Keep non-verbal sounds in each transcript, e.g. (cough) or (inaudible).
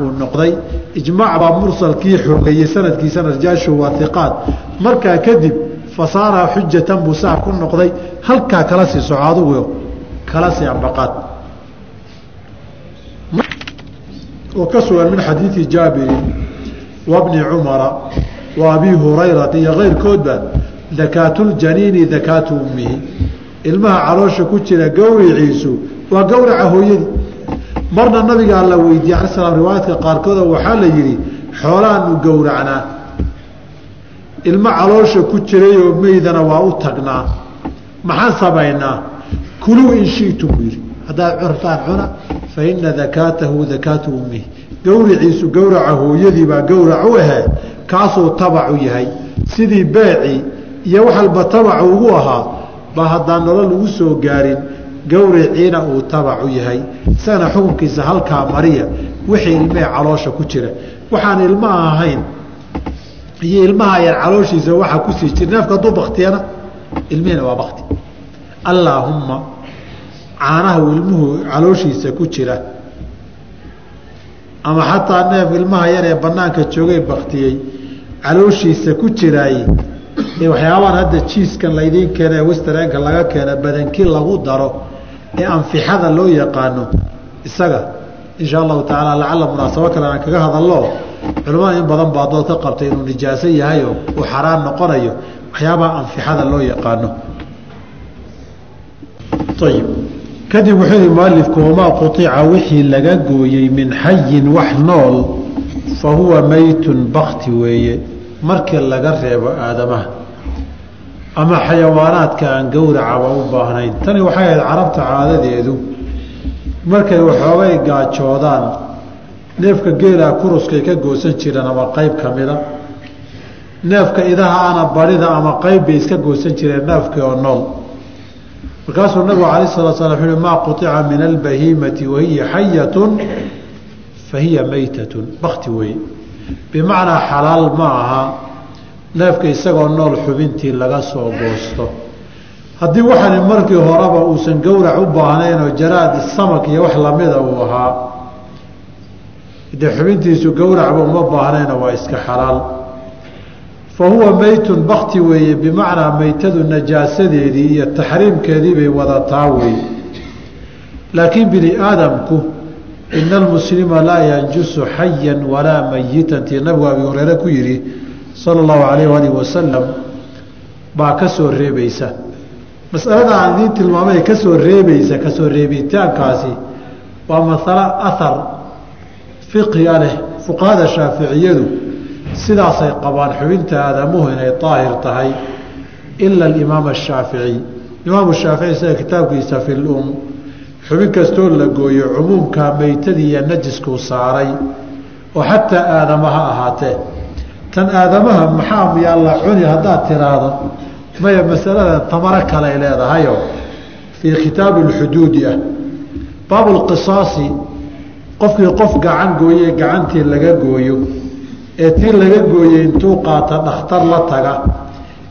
uu noqday. Ijmaac baa mursalkii xoogeeyey sanadkiisana rijaashu waa iqaad markaa kadib fasaara xujatan buu saa ku noqday. Halkaa kala sii soco adugu kala sii ambaqaad. Oo ka sugan min xadiidi jaabirin wa bni cumara wa abi hurayrata iyo keyrkoodba dakaatuljaniini dakaatu ummihi. Ilmaha caloosha ku jira gowriciisu waa gowraca hooyadii marna nabigaa la weydiiyey ala slam riwaayaadka qaarkooda waxaa la yidhi xoolaanu gowracnaa. Ilmo caloosha ku jirayoo meydana waa u tagnaa. Maxaan samaynaa kuluu in shitum buu yidhi. Haddaad curtaan cuna fa ina dakaatahu dakaatu ummihi. Gowriciisu gowraca hooyadii baa gowrac u ahee kaasuu tabacu yahay. Sidii beecii iyo wax walba tabacu ugu ahaa baa haddaan nolol ugu soo gaarin gowriciina uu tabacu yahay. Isagana xukunkiisa halkaa mariya wixii ilmee caloosha ku jira. Waxaan ilmaha ahayn. Iyo ilmaha yar calooshiisa waxaa ku sii jira. Neefka hadduu baktiyana ilmihiina waa bakti allaahumma caanaha ilmuhu calooshiisa ku jira. Ama xataa neef ilmaha yar ee banaanka joogay baktiyey calooshiisa ku jiraay ee waxyaabahan hadda jiiskan laydiin keena ee laga keena badankii lagu daro ee anfixada loo yaqaano isaga. Insha allahu tacaala lacala munaasabo kale aan kaga hadallo culimmada in badan baa dood ka qabtay inuu nijaaso yahayo uu xaraan noqonayo waxyaabaha anfixada loo yaqaano. Ayib kadib wuxuu yihi mualifku wamaa quطica wixii laga gooyey min xayin wax nool fa huwa meytun bakti weeye. Markii laga reebo aadamaha ama xayawaanaadka aan gowracaba u baahnayn. Tani waxay ahayd carabta caadadeedu. Markay waxoogay gaajoodaan neefka geelaa kuruskay ka goosan jireen ama qayb ka mida. Neefka idaha ana barida ama qayb bay iska goosan jireen neefkii oo nool. Markaasuu nabigu alayh salaa slam wuxu maa quطica min albahiimati wahiya xayatun fa hiya meytatun bakti weeye. Bimacnaa xalaal ma aha neefka isagoo nool xubintii laga soo goosto. Haddii waxani markii horeba uusan gowrac u baahnayn oo jaraad samak iyo wax lamida uu ahaa dee xubintiisu gowracba uma baahnayna waa iska xalaal. Fa huwa meytun bakti weeye bimacnaa meytadu najaasadeedii iyo taxriimkeedii bay wadataa weeye. Laakiin bini aadamku ina almuslima laa yanjusu xayan walaa mayitan tii nabigu abi hureyre ku yidhi sala allahu alayh alih wasalam baa ka soo reebaysa. Masalada aan idiin tilmaamay ka soo reebaysa ka soo reebitaankaasi waa masalo ahar fiqiga leh fuqahada shaaficiyadu sidaasay qabaan xubinta aadamuhu inay daahir tahay ila alimaam ashaafici imaamu shaafici sida kitaabkiisa fi lum xubin kastoo la gooyo cumuumka meytadii iyo najiskuu saaray oo xataa aadama ha ahaatee tan aadamaha maxaa yaa la cuni haddaad tiraahdo maya masalada tamaro kale ay leedahayo fii kitaabi lxuduudi ah. Baabu lqisaasi qofkii qof gacan gooye gacantii laga gooyo ee tii laga gooyey intuu qaata dhakhtar la taga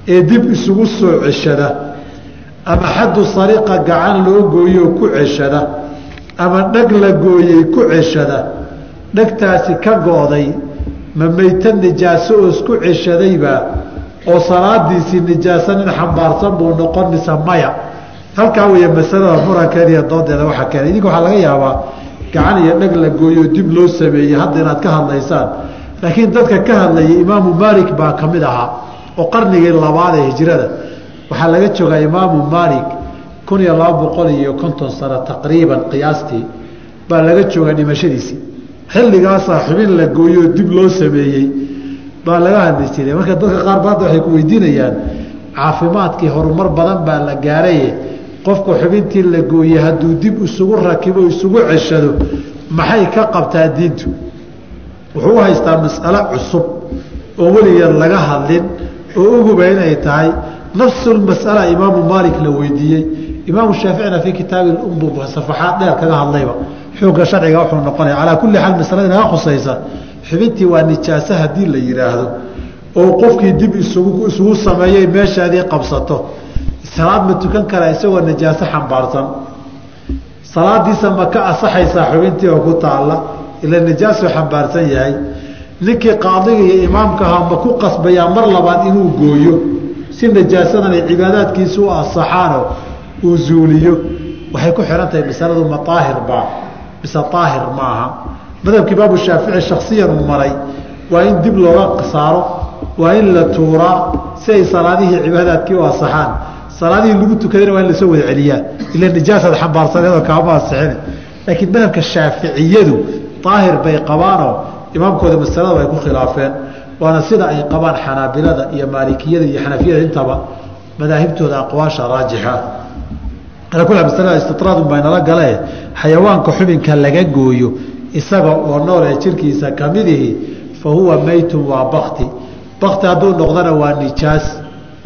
ee dib isugu soo ceshada ama xaddu sariqa gacan loo gooyoo ku ceshada ama dheg la gooyey ku ceshada dhegtaasi ka go-day ma meyta nijaaso oo isku ceshadayba oo salaadiisii nijaaso nin xambaarsan buu noqon mise maya. Halkaa weeye masalada murankeeda iyo doodeeda waxaa keenay idinka waxaa laga yaabaa gacan iyo dheg la gooyoo dib loo sameeyey hadda inaad ka hadlaysaan. Laakiin dadka ka hadlayay imaamu maalik baa ka mid ahaa oo qarnigii labaad ee hijrada waxaa laga joogaa imaamu maalik kun iyo laba boqol iyo konton sano taqriiban qiyaastii baa laga joogaa dhimashadiisii xilligaasaa xubin la gooyoo dib loo sameeyey baa laga hadli jiray marka dadka qaar ba waxay ku weydiinayaan caafimaadkii horumar badan baa la gaaraye qofku xubintii la gooyey hadduu dib isugu rakibo isugu ceshado maxay ka qabtaa diintu? Wuxuu u haystaa mas'alo cusub oo weligeed laga hadlin oo uguba inay tahay. Nafsulmas'ala imaamu maalik la weydiiyey. Imaamu shaaficina fii kitaabi umbu safaxaad dheer kaga hadlayba xoogga sharciga wuxuu noqonaya calaa kulli xaal masalada inaga khusaysa xubintii waa nijaaso haddii la yidhaahdo oo qofkii dib isugu isugu sameeyey meeshaadii qabsato. Salaad ma tukan karaa isagoo najaaso xambaarsan. Salaadiisa ma ka asaxaysaa xubintii oo ku taalla ila nijaasuu xambaarsan yahay. Ninkii qaadiga iyo imaamka ahaa ma ku qasbayaa mar labaad inuu gooyo si najaasadan ay cibaadaadkiisa u asaxaano uu zuuliyo. Waxay ku xihan tahay masaladu ma aahir baa mise aahir ma aha madhabka imaamu shaafici shaksiyan uu maray waa in dib looga saaro waa in la tuuraa si ay salaadihii cibaadaadkii u asaxaan salaadihii lagu tukadayna waa in la soo wada celiyaa. Ila nijaasaad xambaarsaneedoo kaama asixine laakiin madhabka shaaficiyadu daahir bay qabaanoo imaamkooda masalada ay ku khilaafeen. Waana sida ay qabaan xanaabilada iyo maalikiyada iyo xanafiyada intaba madaahibtooda aqwaasha raajixa ala kul nala galee xayawaanka xubinka laga gooyo isaga oo nool ee jirkiisa kamidihi fa huwa meytun waa bakti bakti hadduu noqdana waa nijaas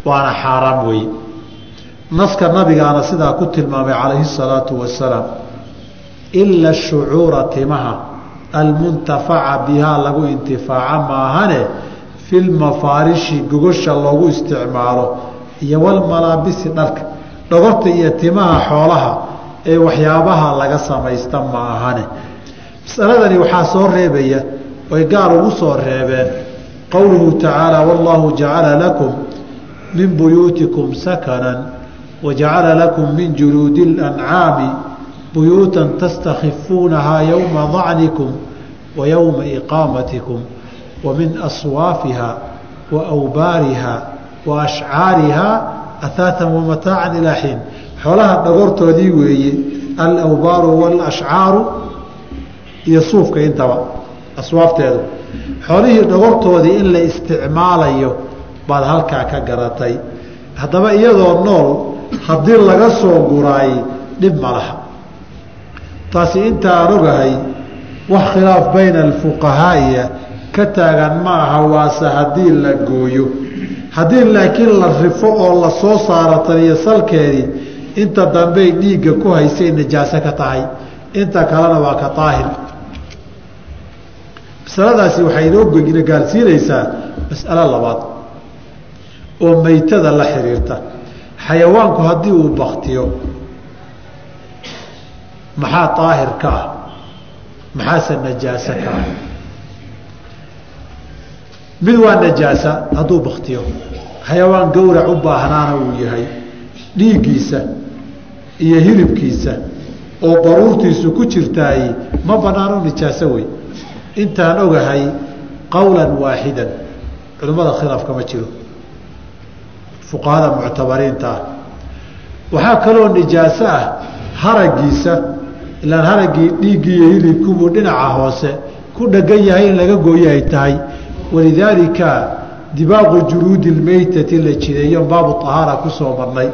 waana xaaraam wey naska nabigaana sidaa ku tilmaamay calayhi salaatu wasalaam ila shucuura timaha almuntafaca bihaa lagu intifaaca maahane fi lmafaarishi gogosha loogu isticmaalo iyo walmalaabisi dharka dhogorta iyo timaha xoolaha ee waxyaabaha laga samaysta ma ahane. Masaladani waxaa soo reebaya oy gaar ugu soo reebeen. Qowluhu tacaala wallaahu jacala lakum min buyuutikum sakanan wajacala lakum min juluudi اlancaami buyuutan tastakhifuunahaa yowma dacnikum wa iqaamatikum wa aswaafiha wa awbaariha wa ashcaariha ahaatan wamataacan ilaa xiin xoolaha dhagortoodii weeye alawbaaru walashcaaru iyo suufka intaba aswaafteedu xoolihii dhagortoodii in la isticmaalayo baad halkaa ka garatay haddaba iyadoo nool haddii laga soo guraay dhib ma laha taasi intaan ogahay wax khilaaf bayna alfuqahaa'iya ka taagan ma aha waase haddii la gooyo haddii laakiin la rifo oo la soo saaro taniyo salkeedii inta dambey dhiigga ku haysay najaaso ka tahay. Inta kalena waa ka daahir masaladaasi waxay inoo ina gaarsiinaysaa mas'alo labaad oo meytada la xiriirta. Xayawaanku haddii uu baktiyo maxaa daahir ka ah? Maxaase najaaso ka ah mid waa najaasa hadduu baktiyo xayawaan gowrac u baahnaana uu yahay. Dhiiggiisa iyo hilibkiisa oo daruurtiisu ku jirtaay ma banaano nijaaso wey. Intaan ogahay qowlan waaxidan culimmada khilaaf kama jiro. Fuqahada muctabariinta ah. Waxaa kaloo nijaaso ah haragiisa ilaan haraggii dhiiggii iyo hilibkibuu dhinaca hoose ku dhegan yahay in laga gooyo ay tahay walidaalika dibaaqu juluudi lmeytati la jideeyo baabu ahaara ku soo marnay.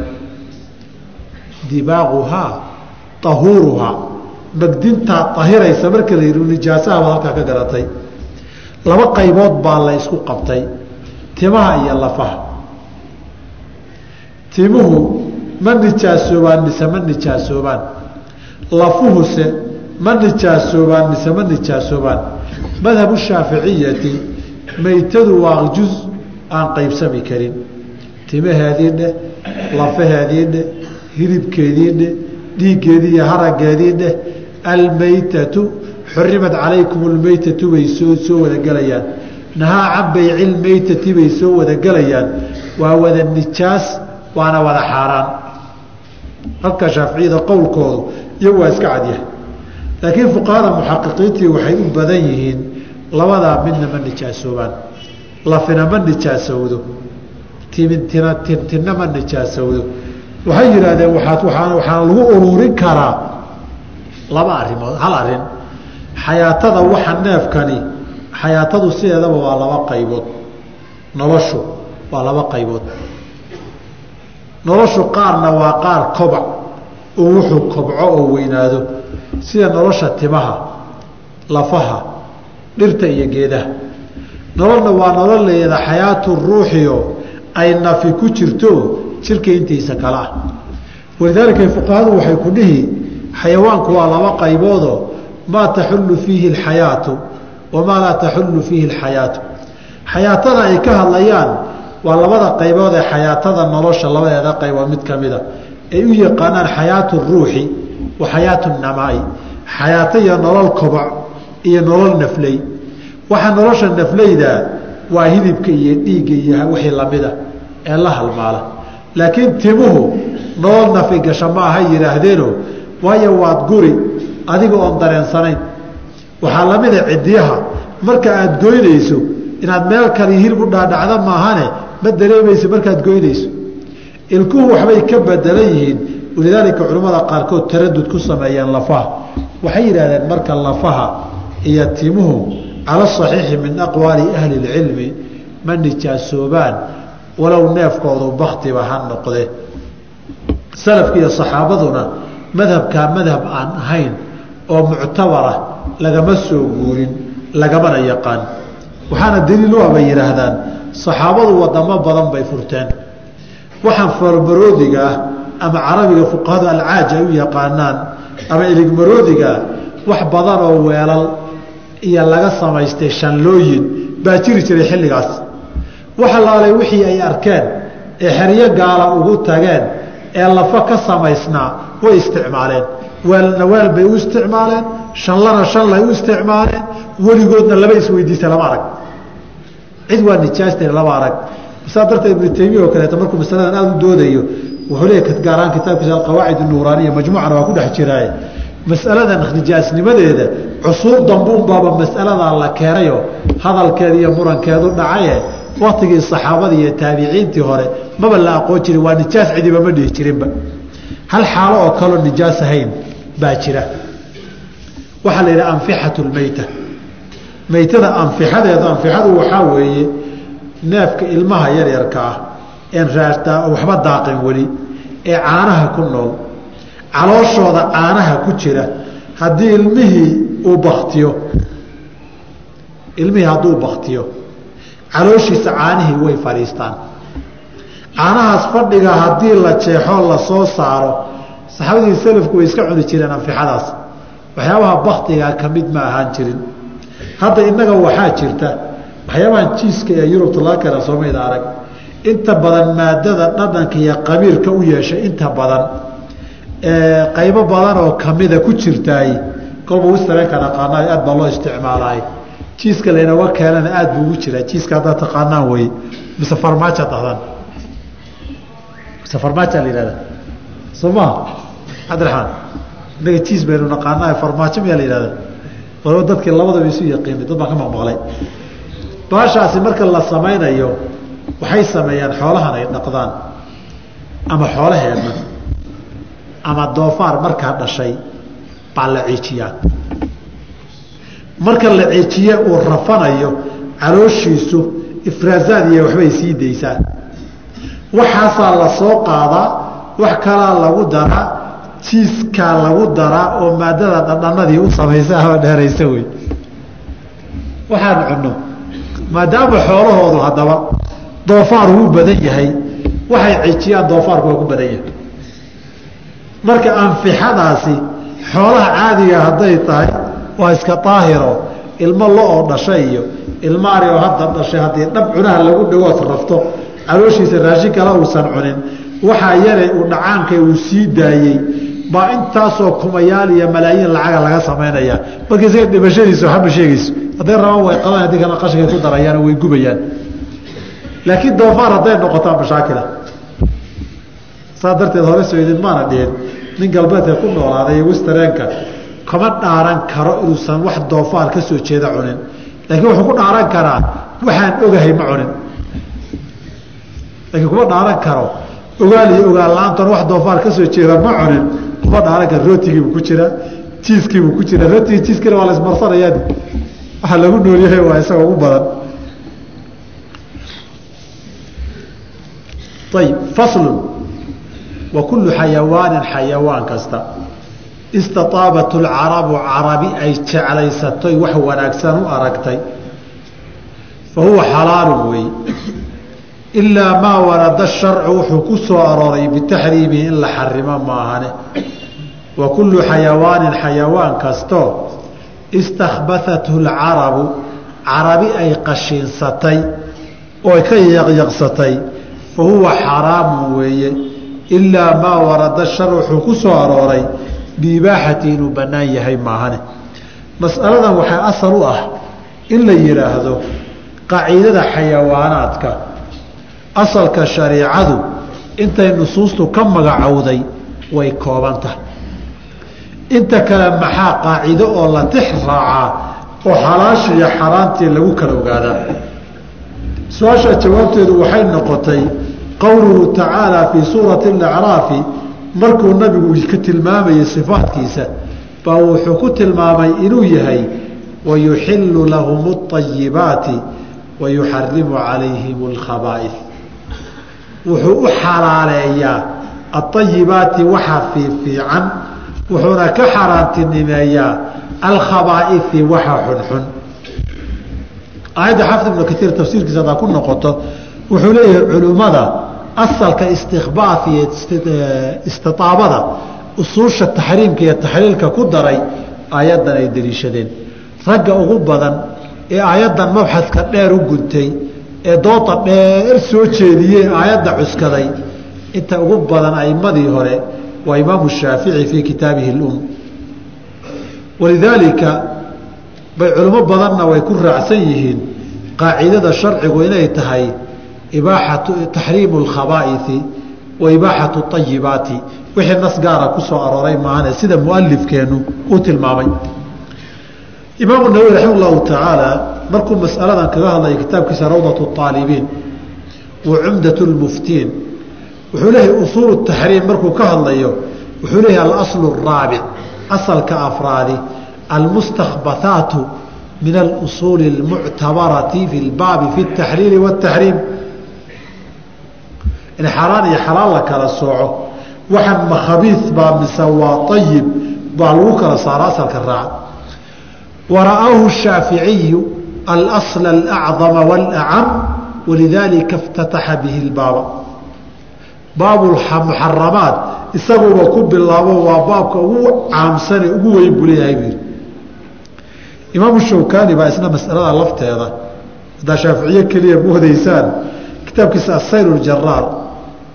Dibaaquhaa ahuuruhaa magdintaa ahiraysa marka la yidhi nijaasaha halkaa ka garatay. Laba qaybood baa la isku qabtay timaha iyo lafaha. Timuhu ma nijaasoobaan mise ma nijaasoobaan? Lafuhuse ma nijaasoobaan mise ma nijaasoobaan? Madhabu shaaficiyati meytadu waa juz aan qaybsami karin. Timaheedii dheh lafaheedii dheh hilibkeedii dheh dhiiggeedii iyo harageedii dheh almeytatu xurimad calaykum lmeytatu bay soo soo wada gelayaan nahaa can bayci lmeytati bay soo wada gelayaan waa wada nijaas waana wada xaaraan. Halka shaaficiyada qowlkoodu iyagu waa iska cadyahay laakiin fuqahada muxaqiqiintii waxay u badan yihiin labadaa midna ma nijaasoobaan lafina ma nijaasowdo timintina tintinna ma nijaasowdo waxay yidhaahdeen waaad waaan waxaana lagu ururin karaa. Laba arimood hal arrin xayaatada waxa neefkani xayaatadu sideedaba waa laba qaybood. Noloshu waa laba qaybood. Noloshu qaarna waa qaar kobac oo wuxuu kobco oo weynaado. Sida nolosha timaha lafaha dhirta iyo geedaha. Nololna waa nolol leeda xayaatu ruuxiyo ay nafi ku jirto jirka intiisa kale ah walidaalika fuqahadu waxay ku dhihi xayawaanku waa laba qayboodoo maa taxullu fiihi alxayaatu wamaa laa taxullu fiihi alxayaatu. Xayaatada ay ka hadlayaan waa labada qaybood ee xayaatada nolosha labadeeda qaybood mid ka mida ay u yaqaanaan xayaatu ruuxi wa xayaatu namaai. Xayaato iyo nolol kobac iyo nolol nafley waxa nolosha nafleyda waa hilibka iyo dhiigga iyo wixii lamida ee la halmaala. Laakiin timuhu nolol nafi gasha ma aha yidhaahdeeno waayo waad guri adiga oon dareensanayn. Waxaa lamida cidiyaha marka aad goynayso inaad meel kale hilib u dhaadhacda maahane ma dareemayso markaad goynayso. Ilkuhu waxbay ka bedelan yihiin. Walidaalika culimmada qaarkood taradud ku sameeyeen lafaha. Waxay yidhahdeen marka lafaha iyo cala saxiixi min aqwaali ahli اlcilmi ma nijaasoobaan walow neefkoodu baktiba ha noqde. Salafka iyo saxaabaduna madhabkaa madhab aan ahayn oo muctabara lagama soo guurin lagamana yaqaan. Waxaana daliil u ah yidhaahdaan saxaabadu wadamo badan bay furteen. Waxaan farmaroodiga ah ama carabiga fuqahadu alcaaj ay u yaqaanaan ama iligmaroodigaa wax badan oo weelal iyo laga samaystay shanlooyin baa jiri jiray xilligaas. Waxa laalay wixii ay arkeen ee xeryo gaala ugu tageen ee lafa ka samaysnaa way isticmaaleen. Weelna weel bay u isticmaaleen shanlana shanlay u isticmaaleen weligoodna laba isweydiista lama arag. Cid waa nijaastay lama arag. Saa darteed ibnu taymiya oo kaleeto markuu masaladan aada u doodayo wuxuu leeya gaaraan kitaabkiisa alqawaacid nuuraaniya majmuucana waa ku dhex jiraaye masaladan nijaasnimadeeda cusuur dambuunbaaba masaladaa la keenayo hadalkeeda iyo murankeedu dhacaye waktigii saxaabadii iyo taabiciintii hore maba la aqoon jirin waa nijaas cidiba ma dhihi jirinba. Hal xaalo oo kaloo nijaas ahayn baa jira. Waxaa la yidhaha anfixatu lmeyta meytada anfixadeeda anfixadu waxaa weeye neefka ilmaha yaryarka ah een raartaa waxba daaqin weli ee caanaha ku nool calooshooda caanaha ku jira haddii ilmihii uu baktiyo ilmihii hadduu baktiyo calooshiisa caanihii way fadhiistaan. Caanahaas fadhiga haddii la jeexoo la soo saaro saxaabadii salafku way iska cuni jireen anfixadaas. Waxyaabaha baktigaa ka mid ma ahaan jirin. Hadda innaga waxaa jirta waxyaabahan jiiska ee yurubta laga keena soomayda arag. Inta badan maadada dhadhanka iyo qabiirka u yeeshay inta badan qaybo badan oo kamida ku jirtaay kolba wistareenka dhaqaana aad baa loo isticmaalaay jiiska laynooga keenana aad buu ugu jiraa. Jiiska haddaad taqaanaan wey mise farmaaja dahdaan mise farmaaja la yihahda soo maha cabdiraxmaan innaga jiis baynu naqaanaa farmaajo miyaa la yihahda waliba dadkii labadaba isu yaqiinay dad baan ka maqmaqlay. Baashaasi marka la samaynayo waxay sameeyaan xoolahan ay dhaqdaan. Ama xoolaheenna ama doofaar markaa dhashay baa la ciijiyaa. Marka la ciijiye uu rafanayo calooshiisu ifraasaad iyo waxbay sii daysaa waxaasaa la soo qaadaa wax kalaa lagu daraa jiiskaa lagu daraa oo maadada dhadhanadii u samaysa ama dheeraysa wey. Waxaan cunno maadaama xoolahoodu haddaba doofaar uu badan yahay waxay cijiyaan doofaarku waa ku badan yahay marka anfixadaasi xoolaha caadiga hadday tahay waa iska daahiro ilmo lo'oo dhashay iyo ilmo ari oo hadda dhashay haddii dhab cunaha lagu dhagood rafto calooshiisa raashin kale uusan cunin. Waxaa yare uu dhacaanka uu sii daayey. Baa intaasoo kumayaal iyo malaayiin lacaga laga samaynaya marka isaga dhimashadiisa waxba sheegayso. Hadday rabaan way qaban haddii kana qashinkay ku darayaan way gubayaan. Laakiin doofaar hadday noqotaa mashaakila saa darteed hore soo idin maana dhihin nin galbeedka ku noolaaday wistareenka kama dhaaran karo inuusan wax doofaar ka soo jeeda cunin. Laakiin wuxuu ku dhaaran karaa waxaan ogahay ma cunin. Laakiin kuma dhaaran karo ogaal iyo ogaal la'aantan wax doofaar ka soo jeeda ma cunin. Kuma dhaaran karo rootigiibuu ku jiraa jiiskiibuu ku jiraa. Rootigii jiiskina waa la ismarsanayaadi waxaa lagu noolyahay waa isaga ugu badan. Ayib faslun wa kullu xayawaanin xayawaan kasta. Istaaabat lcarabu carabi ay jeclaysatoy wax wanaagsan u aragtay. Fa huwa xalaalun weeye ilaa maa warada sharcu wuxuu ku soo arooray bitaxriimihi in la xarimo maahane. Wa kullu xayawaanin xayawaan kastoo istakhbathathu lcarabu carabi ay qashiinsatay oo ka yaqyaqsatay. Fa huwa xaraamun weeye ilaa maa warada shar wuxuu ku soo arooray biibaaxati inuu bannaan yahay maahane. Mas'aladan waxaa asal u ah in la yidhaahdo qaciidada xayawaanaadka. Asalka shariicadu intay nusuustu ka magacowday way koobantah inta kale maxaa qaacido oo la tix raacaa oo xalaasha iyo xaaraantii lagu kala ogaadaa? Su'aasha jawaabteedu waxay noqotay qowluhu tacaala fii suurati alacraafi markuu nabigu ka tilmaamayay sifaatkiisa baa wuxuu ku tilmaamay inuu yahay wayuxilu lahum اطayibaati wayuxarimu calayhim اlkhabaaih wuxuu u xalaaleeyaa aayibaati waxa fiifiican wuxuuna ka xaaraantinimeeyaa alkhabaaii waxa xunxun aayadda xafid ibnu kaiir tafsiirkiisa hadaa ku noqoto wuxuu leeyahay culimmada asalka istikbaaf iyo istiaabada usuusha taxriimka iyo taxliilka ku daray aayaddan ay deliishadeen. Ragga ugu badan ee aayaddan mabxadka dheer u guntay ee dooda dheer soo jeediyee aayadda cuskaday inta ugu badan aimadii hore waa imaamu shaafici fii kitaabihi اlum walidaalika bay culimo badanna way ku raacsan yihiin qaacidada sharcigu inay tahay taxriimu alkhabaaisi wa ibaaxatu ayibaati wixii nas gaara ku soo arooray maahane sida mualifkeennu uu tilmaamay imaamu nawowi raxima allahu tacaala markuu masaladan kaga hadlayo kitaabkiisa rawdatu aalibiin wa cumdat lmuftiin wuxuu leeyahay usuul taxriim markuu ka hadlayo wuxuu leeyahay alaslu araabic asalka afraadi almustakbathaatu min alusuuli almuctabarati fi lbaabi fi اtaxliili wاtaxriim in xaaraan iyo xalaal la kala sooco waxan ma baa mise waa ayib baa lagu kala saaro asalka raaca wara'aahu shaaficiyu alasla alacdama walacam walidaalika iftataxa bihi lbaaba baabu muxaramaat isaguba ku bilaabo waa baabka ugu caamsane ugu weyn buu leeyahay buu yidhi. Imaamu shawkaani baa isna masalada lafteeda haddaa shaaficiye keliya moodaysaan kitaabkiisa asayr ljaraar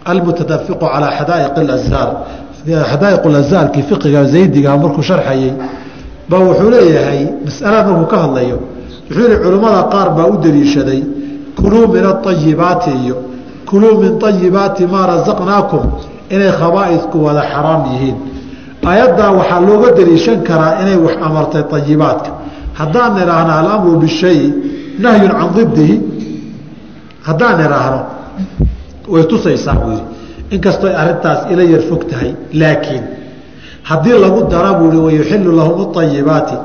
almutadafiqu calaa xadaaiq اazhaarkii fiqiga zaydiga markuu sharxayey ba wuxuu leeyahay masalada markuu ka hadlayo wuxuu yihi culimmada qaar baa u daliishaday kuluu min aayibaati iyo kuluu min ayibaati maa razaqnaakum inay khabaaidku wada xaraam yihiin ayaddaa waxaa looga daliishan karaa inay wax amartay ayibaadka haddaan idhaahno alamru bishayi nahyun can didihi haddaan idhaahno way tusaysaa buu yidhi. Inkastooy arrintaas ila yar fog tahay laakiin haddii lagu dara buu ihi wayuxilu lahum ayibaati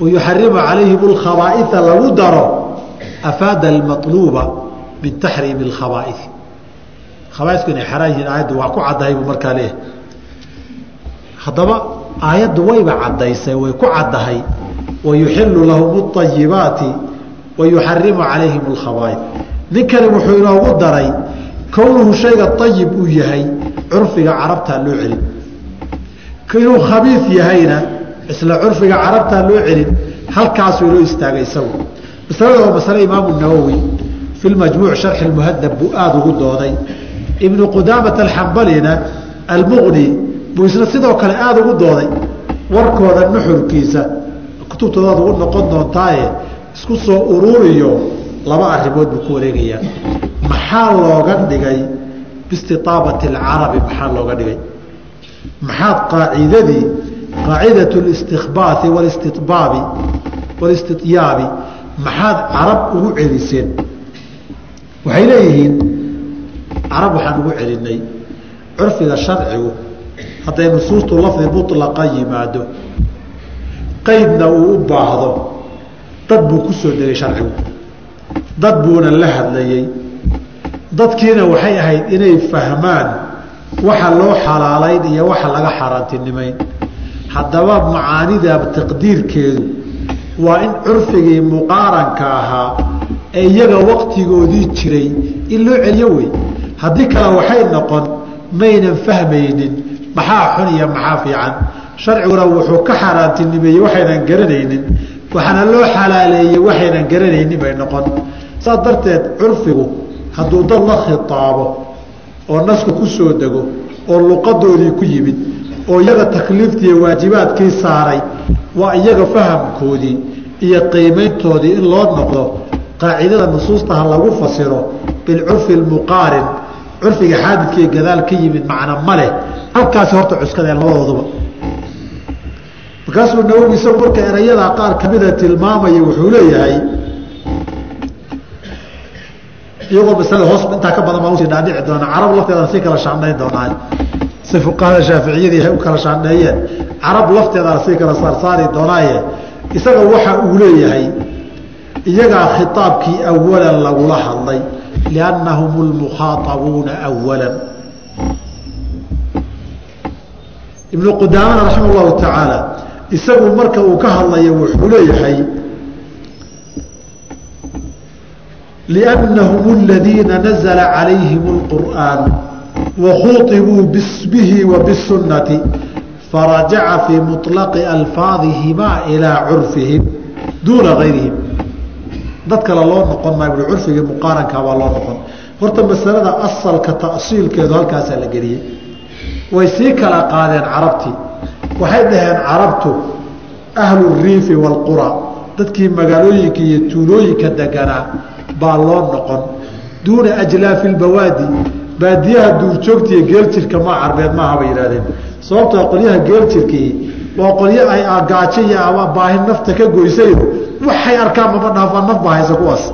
wayuxarimu calayhim alkhabaaia lagu daro afaada almaluuba min taxriimi alkhabaaii khabaaisku inay xaraan yihiin aayaddu waa ku caddahay buu markaa leeyahay. Haddaba aayaddu wayba caddaysay way ku caddahay wayuxilu lahum ayibaati wayuxarimu calayhim alkhabaaid ninkani wuxuu inoogu daray kownuhu shayga ayib uu yahay curfiga carabtaa loo celin. Inuu khabiis yahayna isla curfiga carabtaa loo celin halkaasuu inoo istaagay isagu. Masalada waa masale imaamu nawowi fi majmuuc sharxi muhadab buu aada ugu dooday. Ibnu qudaamata alxambalina almuqni buu isna sidoo kale aada ugu dooday warkooda nuxurkiisa. Kutubtoodaad ugu noqon doontaaye isku soo uruuriyo laba arrimood buu ku wareegayaa. Maxaa looga dhigay? Bistiaabati alcarabi maxaa looga dhigay? Maxaad qaacidadii qaacidat listikbaai walistiaabi walistityaabi maxaad carab ugu celiseen? Waxay leeyihiin carab waxaan ugu celinay. Curfiga sharcigu hadday nusuustu lafdi mulaqa yimaado qaydna uu u baahdo dad buu ku soo degay sharcigu dad buuna la hadlayey dadkiina waxay ahayd inay fahmaan waxa loo xalaalayn iyo waxa laga xaaraantinimayn haddaba macaanida taqdiirkeedu waa in curfigii muqaaranka ahaa ee iyaga waqtigoodii jiray in loo celiyo wey. Haddii kale waxay noqon maynan fahmaynin maxaa xun iyo maxaa fiican. Sharciguna wuxuu ka xaaraantinimeeyey waxaynan garanaynin waxaana loo xalaaleeyey waxaynan garanaynin bay noqon. Saas darteed curfigu hadduu dad la khitaabo oo nasku ku soo dego oo luqadoodii ku yimid oo iyaga takliiftii waajibaadkii saaray waa iyaga fahamkoodii iyo qiimayntoodii in loo noqdo qaacidada nusuusta ha lagu fasiro bilcurfi اlmuqaarin curfiga xaadidkii gadaal ka yimid macna ma leh. Halkaasi horta cuskadee labadooduba markaasuu nawowi isagu marka erayadaa qaar kamida tilmaamaya wuxuu leeyahay iyagoo masalada hoos intaa ka badan baan u sii dhaadhici doonaa carab lafteedana sii kala shaandhayn doonaa si fuqahada shaaficiyadii ay u kala shaandheeyeen carab lafteedana sii kala saarsaari doonaaye isaga waxa uu leeyahay iyagaa khitaabkii awalan lagula hadlay liannahum lmukhaaabuuna awalan ibnu qudaamana raxima llahu tacaala isagu marka uu ka hadlayo wuxuu leeyahay liannahum aladiina nazla calayhim اlqur'aan wakhuطibuu bihi wa bisunnati farajaca fii muطlaqi alfaadihimaa ilaa curfihim duuna gayrihim dad kale loo noqon maayo ui curfigii muqaarankaa baa loo noqon horta masalada asalka ta'siilkeedu halkaasaa la geliyey way sii kala qaadeen carabtii waxay dhaheen carabtu ahlu riifi waalqura dadkii magaalooyinka iyo tuulooyinka deganaa baa loo noqon. Duuna ajlaafi lbawaadi baadiyaha duurjoogtiiyo geeljirka maa carbeed maaha bay yidhahdeen sababtoo qolyaha geeljirkii waa qolyo ay agaajo iyo ama baahi nafta ka goysayo waxay arkaan mama dhaafaan naf baa haysa kuwaas.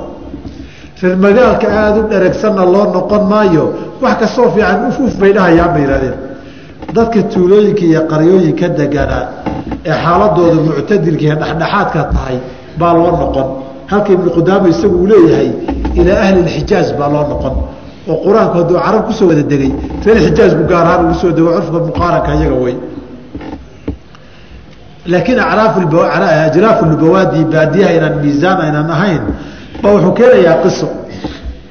Reer magaalka aada u dheregsanna loo noqon maayo wax kastoo fiican uf uf bay dhahayaan bay yidhahdeen dadka tuulooyinka iyo qaryooyinka deganaa ee xaaladooda muctadilka iyo dhexdhexaadka tahay baa loo noqon. Halka ibnu qudaama isagu uu leeyahay ilaa ahli lxijaaz baa loo noqon. Oo qur'aanku hadduu carab ku soo wada degay reer xijaaz bu gaar ahaan ugu soo dego curfka muqaaranka iyaga wey. Laakiin ajraafu lubawaadi baadiyaha inaan miisaan aynan ahayn ba wuxuu keenayaa qiso.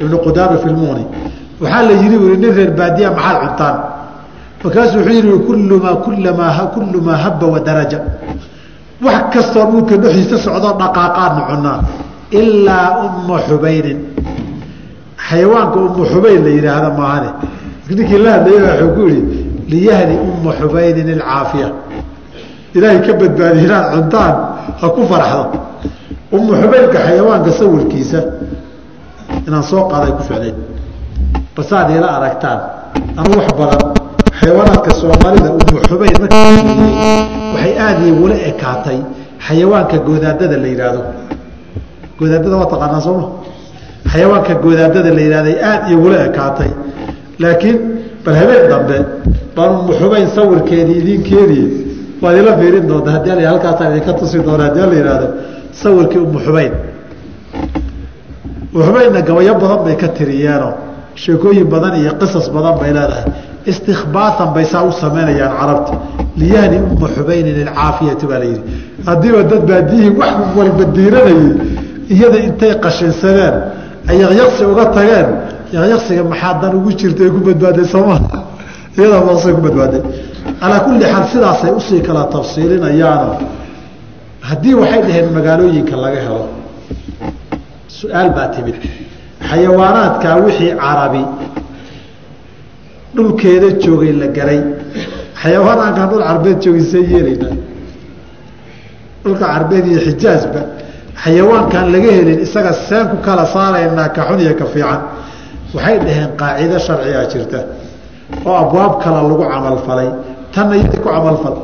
Ibnu qudaama fi lmuuni waxaa la yidhi ui nin reer baadiya maxaad cuntaan markaasu wuxuu yidhi kullumaa kullamaa kullu maa habba wadaraja wax kastoo dhulka dhexdiisa socdoo dhaqaaqaadna cunaa ilaa umma xubaynin xayawaanka ummu xubayn la yidhaahda maahane. Ninkii la hadlaya wuxuu ku yihi liyahdi umma xubaynin ilcaafiya ilaahay ka badbaadiy inaad cuntaan ha ku faraxdo. Ummu xubaynka xayawaanka sawirkiisa inaan soo qaaday ku ficnayn basaad ila aragtaan ama wax badan xayawaanaadka soomaalida ummu xubayn markii waxay aada igula ekaatay xayawaanka goodaadada la yidhaahdo goodaadada waa taqaanaa sooma xayawaanka goodaadada la yidhahday aada igula ekaatay. Laakiin bal habeen dambe baan ummu xubayn sawirkeedii idinkeedii. Waad ila fiirin doonta. Haddii halkaasaan idinka tusi doona haddii la yihahdo sawirkii ummu xubaynna gabayo badan bay ka tiriyeenoo sheekooyin badan iyo qisas badan bay leedahay istikbaatan bay saa u samaynayaan carabta liyahdi umma xubaynin ilcaafiyati baa la yidhi. Haddiiba dad baadiyihii wax walba diiranayay iyada intay qashinsadeen ay yaqyaqsi uga tageen yaqyaqsiga maxaa dan ugu jirta ay ku badbaaday sooma iyadaa maqsay ku badbaaday. Calaa kulli xaal sidaasay u sii kala tafsiilinayaano haddii waxay dhaheen magaalooyinka laga helo su'aal baa timid. Xayawaanaadkaa wixii carabi dhulkeeda joogay la garay. Xayawaanaankaan dhul carbeed joogay see yeelaynaa dhulka carbeed iyo xijaazba xayawaankaan laga helin isaga seen kala saaraynaa ka xun iyo ka fiican. Waxay dhaheen qaacido sharcigaa jirta oo abwaab kala lagu camalfalay tanna yadi ku camalfal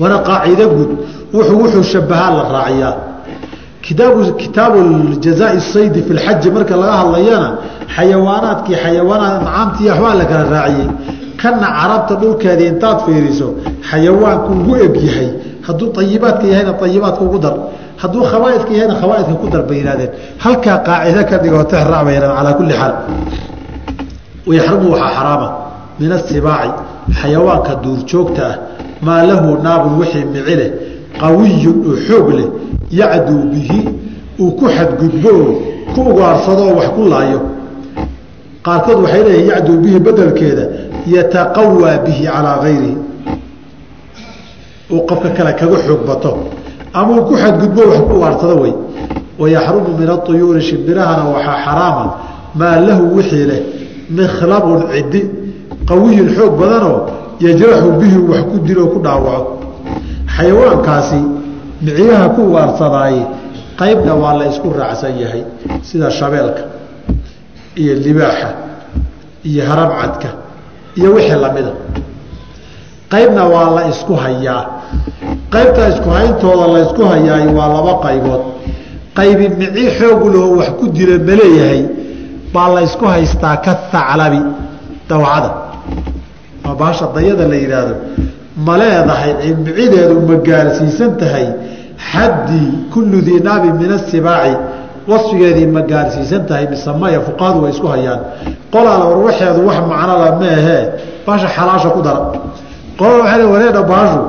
wana qaacido guud wuxuu wuxuu shabahaa la raaciyaa. Kitaabu kitaabu jazaai saydi fi lxaji marka laga hadlayana xayawaanaadkii xayawaanaad ancaamtii waxbaa la kala raaciyey. Kana carabta dhulkeedii intaad fiiriso xayawaanku ugu eg yahay. Hadduu ayibaadka yahayna ayibaadka ugu dar. Hadduu khabaaidka yahayna khabaaidka ku dar bay yihahdeen halkaa qaacido ka dhigoo tixraac bay yihahdeen calaa kulli xaal. Wayaxrumu waxaa xaraama. Min asibaaci xayawaanka duurjoogta ah. Maa lahu naabun wixii mici leh qawiyun oo xoog leh. Yacduu bihi uu ku xadgudbo ku ugaarsadoo wax ku laayo qaarkood waxay leeyihiin yacduu bihi bedelkeeda yataqawaa bihi calaa gayrihi. Uu qofka kale kaga xoog bato. Ama uu ku xadgudbo wax ku ugaarsado wey wayaxrumu min auyuuri shimbirahana waxaa xaraama maa lahu wixii leh mikhlabun cidi qawiyun xoog badanoo yajraxu bihi wax ku dilo ku dhaawaco xayawaankaasi miciyaha ku waarsadaay qaybna waa la isku raacsan yahay sida shabeelka iyo libaaxa iyo harabcadka iyo wixii lamida. Qaybna waa la isku hayaa. Qaybta isku hayntooda la ysku hayaay waa laba qaybood. Qaybi mici xoogu laho wax ku dila maleeyahay baa la ysku haystaa ka thaclabi dawacada waa baasha dayada la yidhaahdo ma leedahay micideedu ma gaarsiisan tahay xaddii kullu dii naabi min asibaaci wasfigeedii ma gaarsiisan tahay mise maya fuqahadu way isku hayaan. Qolaala war waxeedu wax macnola meehee baasha xalaasha ku dara qolala waxay le wareedha baashu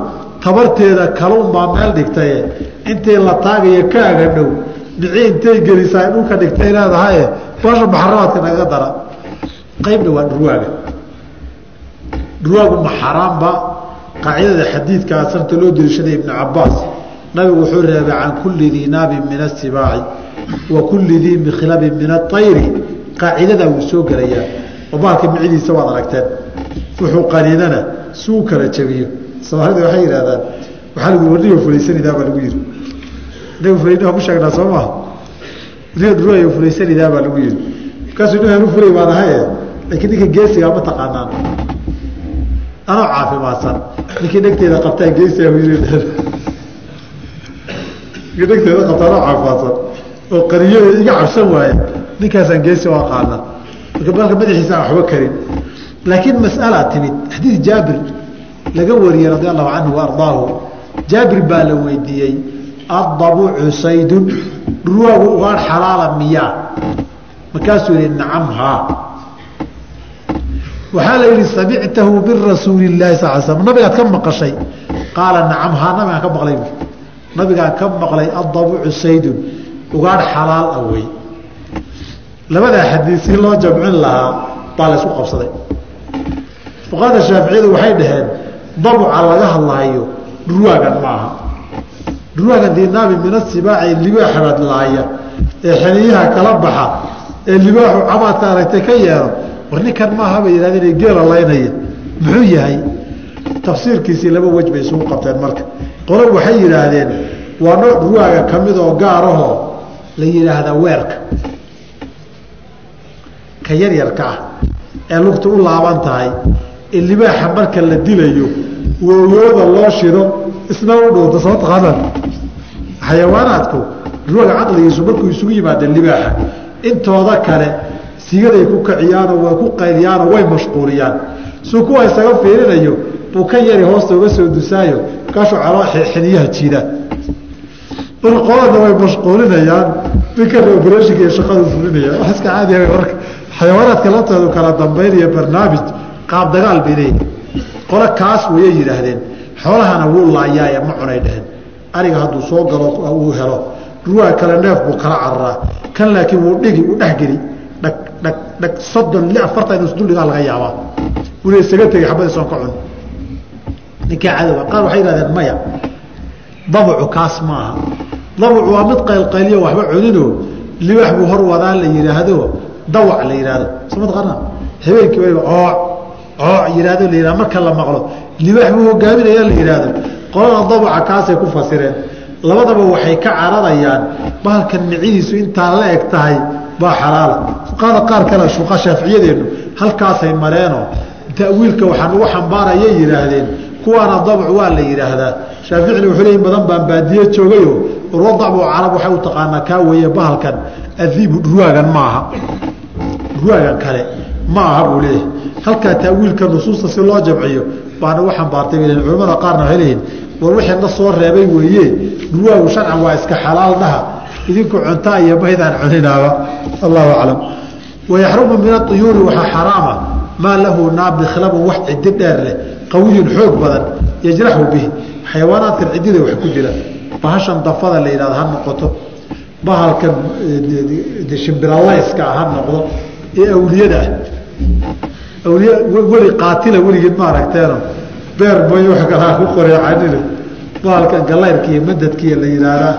tabarteeda kalunbaa meel dhigtaye intii la taagayo ka agadhow mici intay gelisaa dhulka dhigtay leedahaye baasha maxaramaadka nagaga dara. Qaybna waa dhurwaaga dhurwaagu ma xaraamba qaacidada xadiidka asarta loo deliishaday ibnu cabaas nabigu wuxuu reebay can kulli dii naabin min asibaaci wa kulli dii mikhlabin min aayri qaacidadaa wuu soo gelayaa oo baalka micidiisa waad aragteen. Wuxuu qaniinana si u kala jabiyo. Soomaalida waxay yidhahdaan waxaa lagu warniga fulaysanida baa lagu niga fulayna ku sheegnaa soo maha niga dhurwaayo fulaysanidaa baa lagu yihi markaasuu nin hanu fulay baan ahaye laakiin ninka geesigaa ma taqaanaan. Anoo caafimaadsan. Ninkii dhegteeda qabtaa geesiga ninka dhegteeda qabtaa anoo caafimaadsan oo qariyada iga cabsan waaya ninkaasaan geesi u aqaana marka madaxiisa aan waxba karin. Laakiin mas'alaa timid. Xadiid jaabir laga wariyey radi allahu canhu wa ardaahu. Jaabir baa la weydiiyey addabucu saydun dhurwaagu ugaadh xalaala miyaa markaasuu yihi nacam haa. Waxaa la yihi samictahu min rasuuli اlahi sal slam nabigaad ka maqashay. Qaala nacam haa. Nabigaan ka maqlay. Nabigaan ka maqlay addabucu saydun ugaadh xalaal ah wey labadaa xadiid si loo jamcin lahaa baa la ysku qabsaday. Fuqahada shaaficiyadu waxay dhaheen dabuca laga hadlaayo dhurwaagan maaha dhurwaagan dinaabi min asibaaci libaaxa baad laaya ee xaniyaha kala baxa ee libaaxu camaadka aragtay ka yeelo war ninkan maaha bay yihahdeen geela laynaya muxuu yahay? Tafsiirkiisii laba wej bay isugu qabteen marka. Qolo waxay yidhaahdeen waa nooc dhurwaaga ka mid oo gaarahoo la yidhaahdaa weerka. Ka yaryarka ah ee lugta u laaban tahay ee libaaxa marka la dilayo woogooda loo shido isna u dhuunta soo taqaanaan. Xayawaanaadku dhurwaaga caqligiisu markuu isugu yimaadeen libaaxa intooda kale sigaday ku kaciyaanoo way ku qayliyaanoo way mashquuliyaan. Suu kuwa isaga fiirinayo buu ka yari hoosta uga soo dusaayo markaasuu xiniyaha jiidaan marka qoladna way mashquulinayaan ninkana obrashinka iyo shaqadu fulinaya wax iska caadiya marka xayawaanaadka laftoodu kala dambaynaya barnaamij qaab dagaal bay leeyihiin qole kaas wayay yidhaahdeen xoolahana wuu laayaaye ma cunay dheheen ariga hadduu soo galo uu helo. Dhurwaa kale neef buu kala cararaa kan laakiin wuu dhigi u dhexgeli dhag dhag dhag soddon li afartan inus duldhigaa laga yaabaa. Una isaga tegay xabadiisoon ka cun. Ninkaa cadowga qaar waxay yihahdeen maya dabucu kaas maaha dabucu waa mid qaylqayliyo waxba cuninoo libaax buu hor wadaa la yidhaahdo dawac la yidhaahdo soo habeenkii waliba ooc ooc yidhahdo la yidhahdo marka la maqlo libaax buu hogaaminaya la yidhaahdo qolada dabuca kaasay ku fasireen. Labadaba waxay ka cararayaan bahalkan micidiisu intaa la eg tahay baa xalaala. Fuqahada qaar kale shuqa shaaficiyadeennu halkaasay mareenoo ta'wiilka waxaan ugu xambaarayay yidhaahdeen kuwaana dabc waa la yidhaahdaa shaaficina wuxuu leeyi badan baan baadiye joogayo urwadacbu carab waxay u taqaanaa kaa weeye bahalkan adiibu dhurwaagan maaha. Dhurwaagan kale ma aha buu leeyahay. Halkaa ta'wiilka nusuusta si loo jamciyo baana ugu xambaartay bay culamada qaarna waxay leeyihiin war wixii na soo reebay weeye dhurwaagu sharcan waa iska xalaal dhaha idinku cuntaa iyo maydaan cuninaaba allahu aclam. Wayaxrumu min auyuuri waxaa xaraama maa lahu naabikhlabun wax cidi dheer leh. Qawiyun xoog badan yajraxu bihi. Xayawaanaadkan cidida wax ku jira bahashan dafada la yidhahdo ha noqoto. Bahalkan shimbiralayska ha noqdo. Ee awliyada ah awliya weli qaatila weligeed ma aragteeno beer bay wax kalaa ku qoreecanine bahalkan galayrka iyo madadkiiyo la yidhaahdaa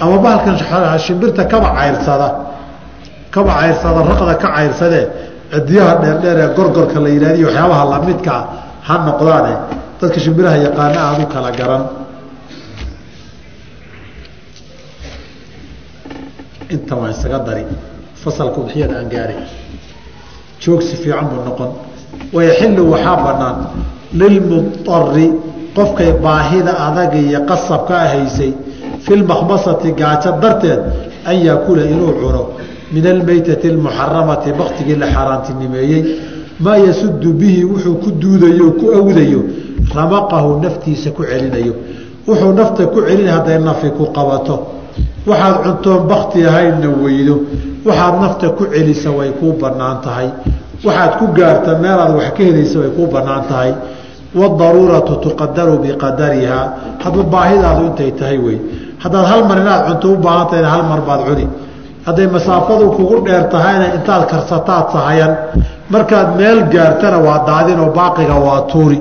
ama bahalkan shimbirta kaba cayrsada kaba cayrsada raqda ka cayrsadee cidiyaha dheerdheer ee gorgorka la yidhahdiyo waxyaabaha lamidkaa ha noqdaane. Dadka shimbiraha yaqaana aada u kala garan inta waan isaga dari fasalka udxiyada aan gaaray. Joogsi fiican buu noqon. Wayaxilu waxaa banaan lilmudari qofkay baahida adaga iyo qasabka ahaysay fi lmakhmasati gaajo darteed an yaakula inuu cuno. Min almeytati almuxaramati baktigii la xaaraantinimeeyey. Maa yasudu bihi wuxuu ku duudayo ku awdayo. Ramaqahu naftiisa ku celinayo. Wuxuu nafta ku celina hadday nafi ku qabato waxaad cuntoon bakti ahaynna weydo. Waxaad nafta ku celisa way kuu bannaan tahay. Waxaad ku gaarta meelaad wax ka helaysa way kuu bannaan tahay. Wadaruuratu tuqadaru biqadarihaa hadba baahidaadu intay tahay wey. Haddaad hal mar inaad cunto u baahan tahayna hal mar baad cuni. Hadday masaafadu kugu dheer tahayna intaad karsataad sahayan. Markaad meel gaartana waa daadinoo baaqiga waa tuuri.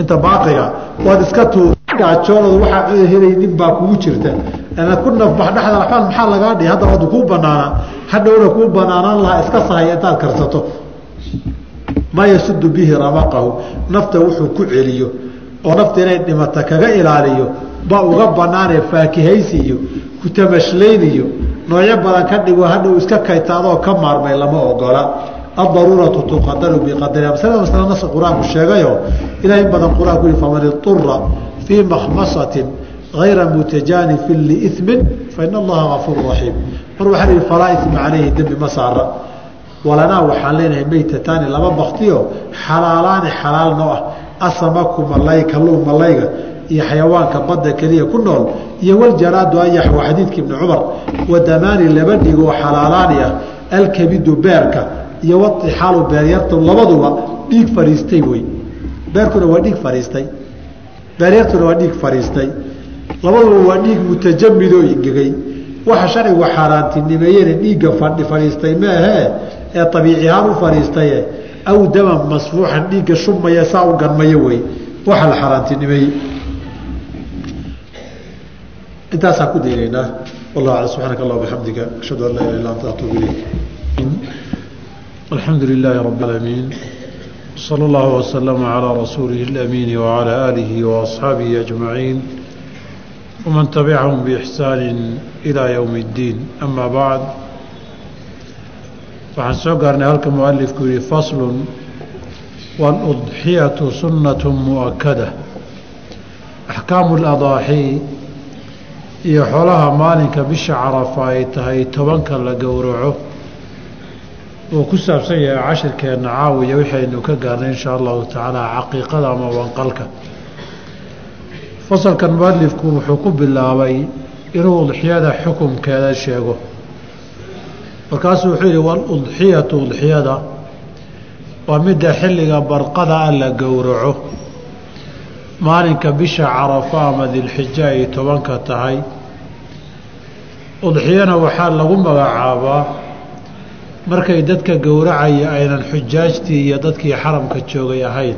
Inta baaqiga waad iska tuuri gaajoonadu waxaa helaynin baa kugu jirta. Inaad ku nafbax dhexda waxbaan maxaa lagaa dhihi? Hadda wadu kuu banaanaa hadhowna kuu banaanaan lahaa iska sahaya intaad karsato. Maa yasudu bihi ramaqahu. Nafta wuxuu ku celiyo. Oo nafta inay dhimata kaga ilaaliyo. Baa uga banaanee faakihaysi iyo kutamashlayn iyo noocyo badan ka dhigo hadhow iska kaytaadoo ka maarmay lama ogola. Adaruuratu tuqadaru biqadariha maslada masle nas qur'aanku sheegayo. Ilah in badan qur'aanku yihi faman iطura fii makhmasatin غayra mutajaanifin liiثmin fain allaha gafuur raxiim mar waxaa ihi falaa ima calayhi dembi ma saara. Walanaa waxaan leenahay meytataani laba baktiyo xalaalaani xalaal noo ah. Asamaku malay kalluun malayga iyo xayawaanka badda keliya ku nool iyo waljaraadu ayax waa xadiidka ibni cumar. Wadamaani laba dhigoo xalaalaani ah. Alkabidu beerka iyo waixaalu beeryartu labaduba dhiig fariistay wey. Beerkuna waa dhiig fariistay beeryartuna waa dhiig fariistay labaduba waa dhiig mutajamidoo ingegay waxa sharcigu xaaraantinimeeyena dhiigga fadhi fadhiistay maahee ee abiici ahaan u fadhiistaye aw daman masfuuxan dhiigga shubmaya saa u ganmaya wey waxa la xaaraantinimeeyey. Intaasaan ku daynaynaa wallah ala subxaanaka allah bixamdika ashhadu an laa ilah illa anta atuub ilayk. Alxamdu lilaahi rabi alamiin salى اllahu waslama calىa rasuulihi اlamiini wacalى aalihi waasxaabihi ajmaciin wman tabicahum biixsaani ilaa ywm اddiin ama bacd waxaan soo gaarnay halka mualifku yihi faslun wاludxiyatu sunaة muؤakada axkaamu اladaaxi iyo xoolaha maalinka bisha carafa ay tahay tobanka la gowraco uu ku saabsan yahay cashirkeenna caawiya waxaynu ka gaarnay in shaa allahu tacaala caqiiqada ama wanqalka. Fasalkan mualifku wuxuu ku bilaabay inuu udxiyada xukumkeeda sheego. Markaasuu wuxuu yihi waludxiyatu udxiyada waa midda xilliga barqada ah la gowraco. Maalinka bisha carafa ama dilxija ay tobanka tahay. Udxiyana waxaa lagu magacaabaa markay dadka gowracaya aynan xujaajtii iyo dadkii xaramka joogay ahayn.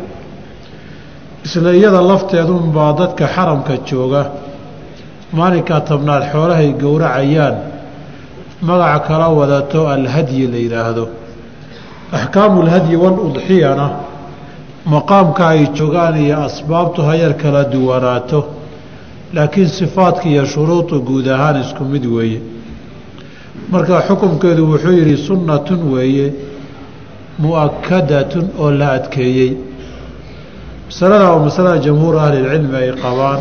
Isla iyada lafteedunbaa dadka xaramka jooga. Maalinkaa tobnaad xoolahay gowracayaan magaca kala wadato alhadyi la yidhaahdo axkaamu lhadyi waludxiyana maqaamka ay joogaan iyo asbaabtu hayar kala duwanaato. Laakiin sifaadka iyo shuruudu guud ahaan isku mid weeye marka xukunkeedu wuxuu yidhi sunnatun weeye mu'akadatun oo la adkeeyey. Masalada oo masalada jamhuur ahlilcilmi ay qabaan.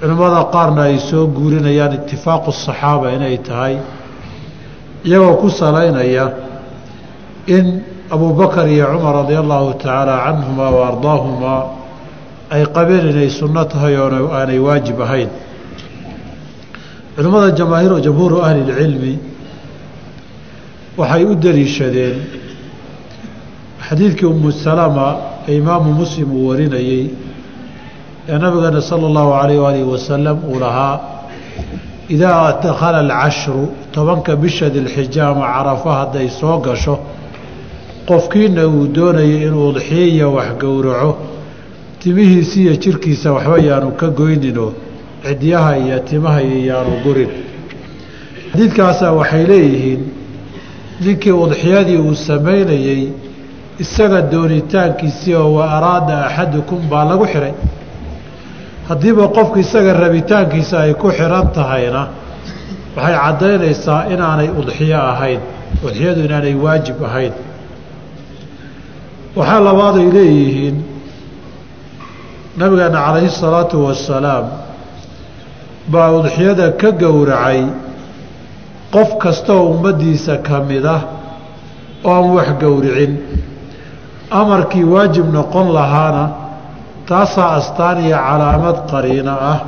Culimmada qaarna ay soo guurinayaan itifaaqu saxaaba inay tahay. Iyagoo ku salaynaya in abubakar iyo cumar radia allahu tacaala canhumaa wa ardaahumaa ay qabeen inay sunno tahay oo aanay waajib ahayn culimmada jamaahiir jamhuuru ahlilcilmi waxay u daliishadeen xadiidkii umu salama ee imaamu muslim uu warinayey ee nabigeena sala allahu alayh aalihi wasalam uu lahaa idaa dakhala alcashru tobanka bisha dilxija ama carafa hadday soo gasho qofkiina uu doonayay inuu udxiyiya wax gowraco timihiisi iyo jirkiisa waxba yaanu ka goyninoo cidyaha iyo timaha iyo yaanu gurin xadiidkaasaa waxay leeyihiin ninkii udxiyadii uu samaynayey isaga doonitaankiisii oo wa araada axadukum baa lagu xihay haddiiba qofku isaga rabitaankiisa ay ku xihan tahayna waxay caddaynaysaa inaanay udxiyo ahayn udxiyadu inaanay waajib ahayn. Waxaa labaad ay leeyihiin nabigeena calayhi salaatu wasalaam baa udxiyada ka gowracay qof kastaoo ummaddiisa ka mid ah oo aan wax gowricin. Amarkii waajib noqon lahaana taasaa astaan iyo calaamad qariino ah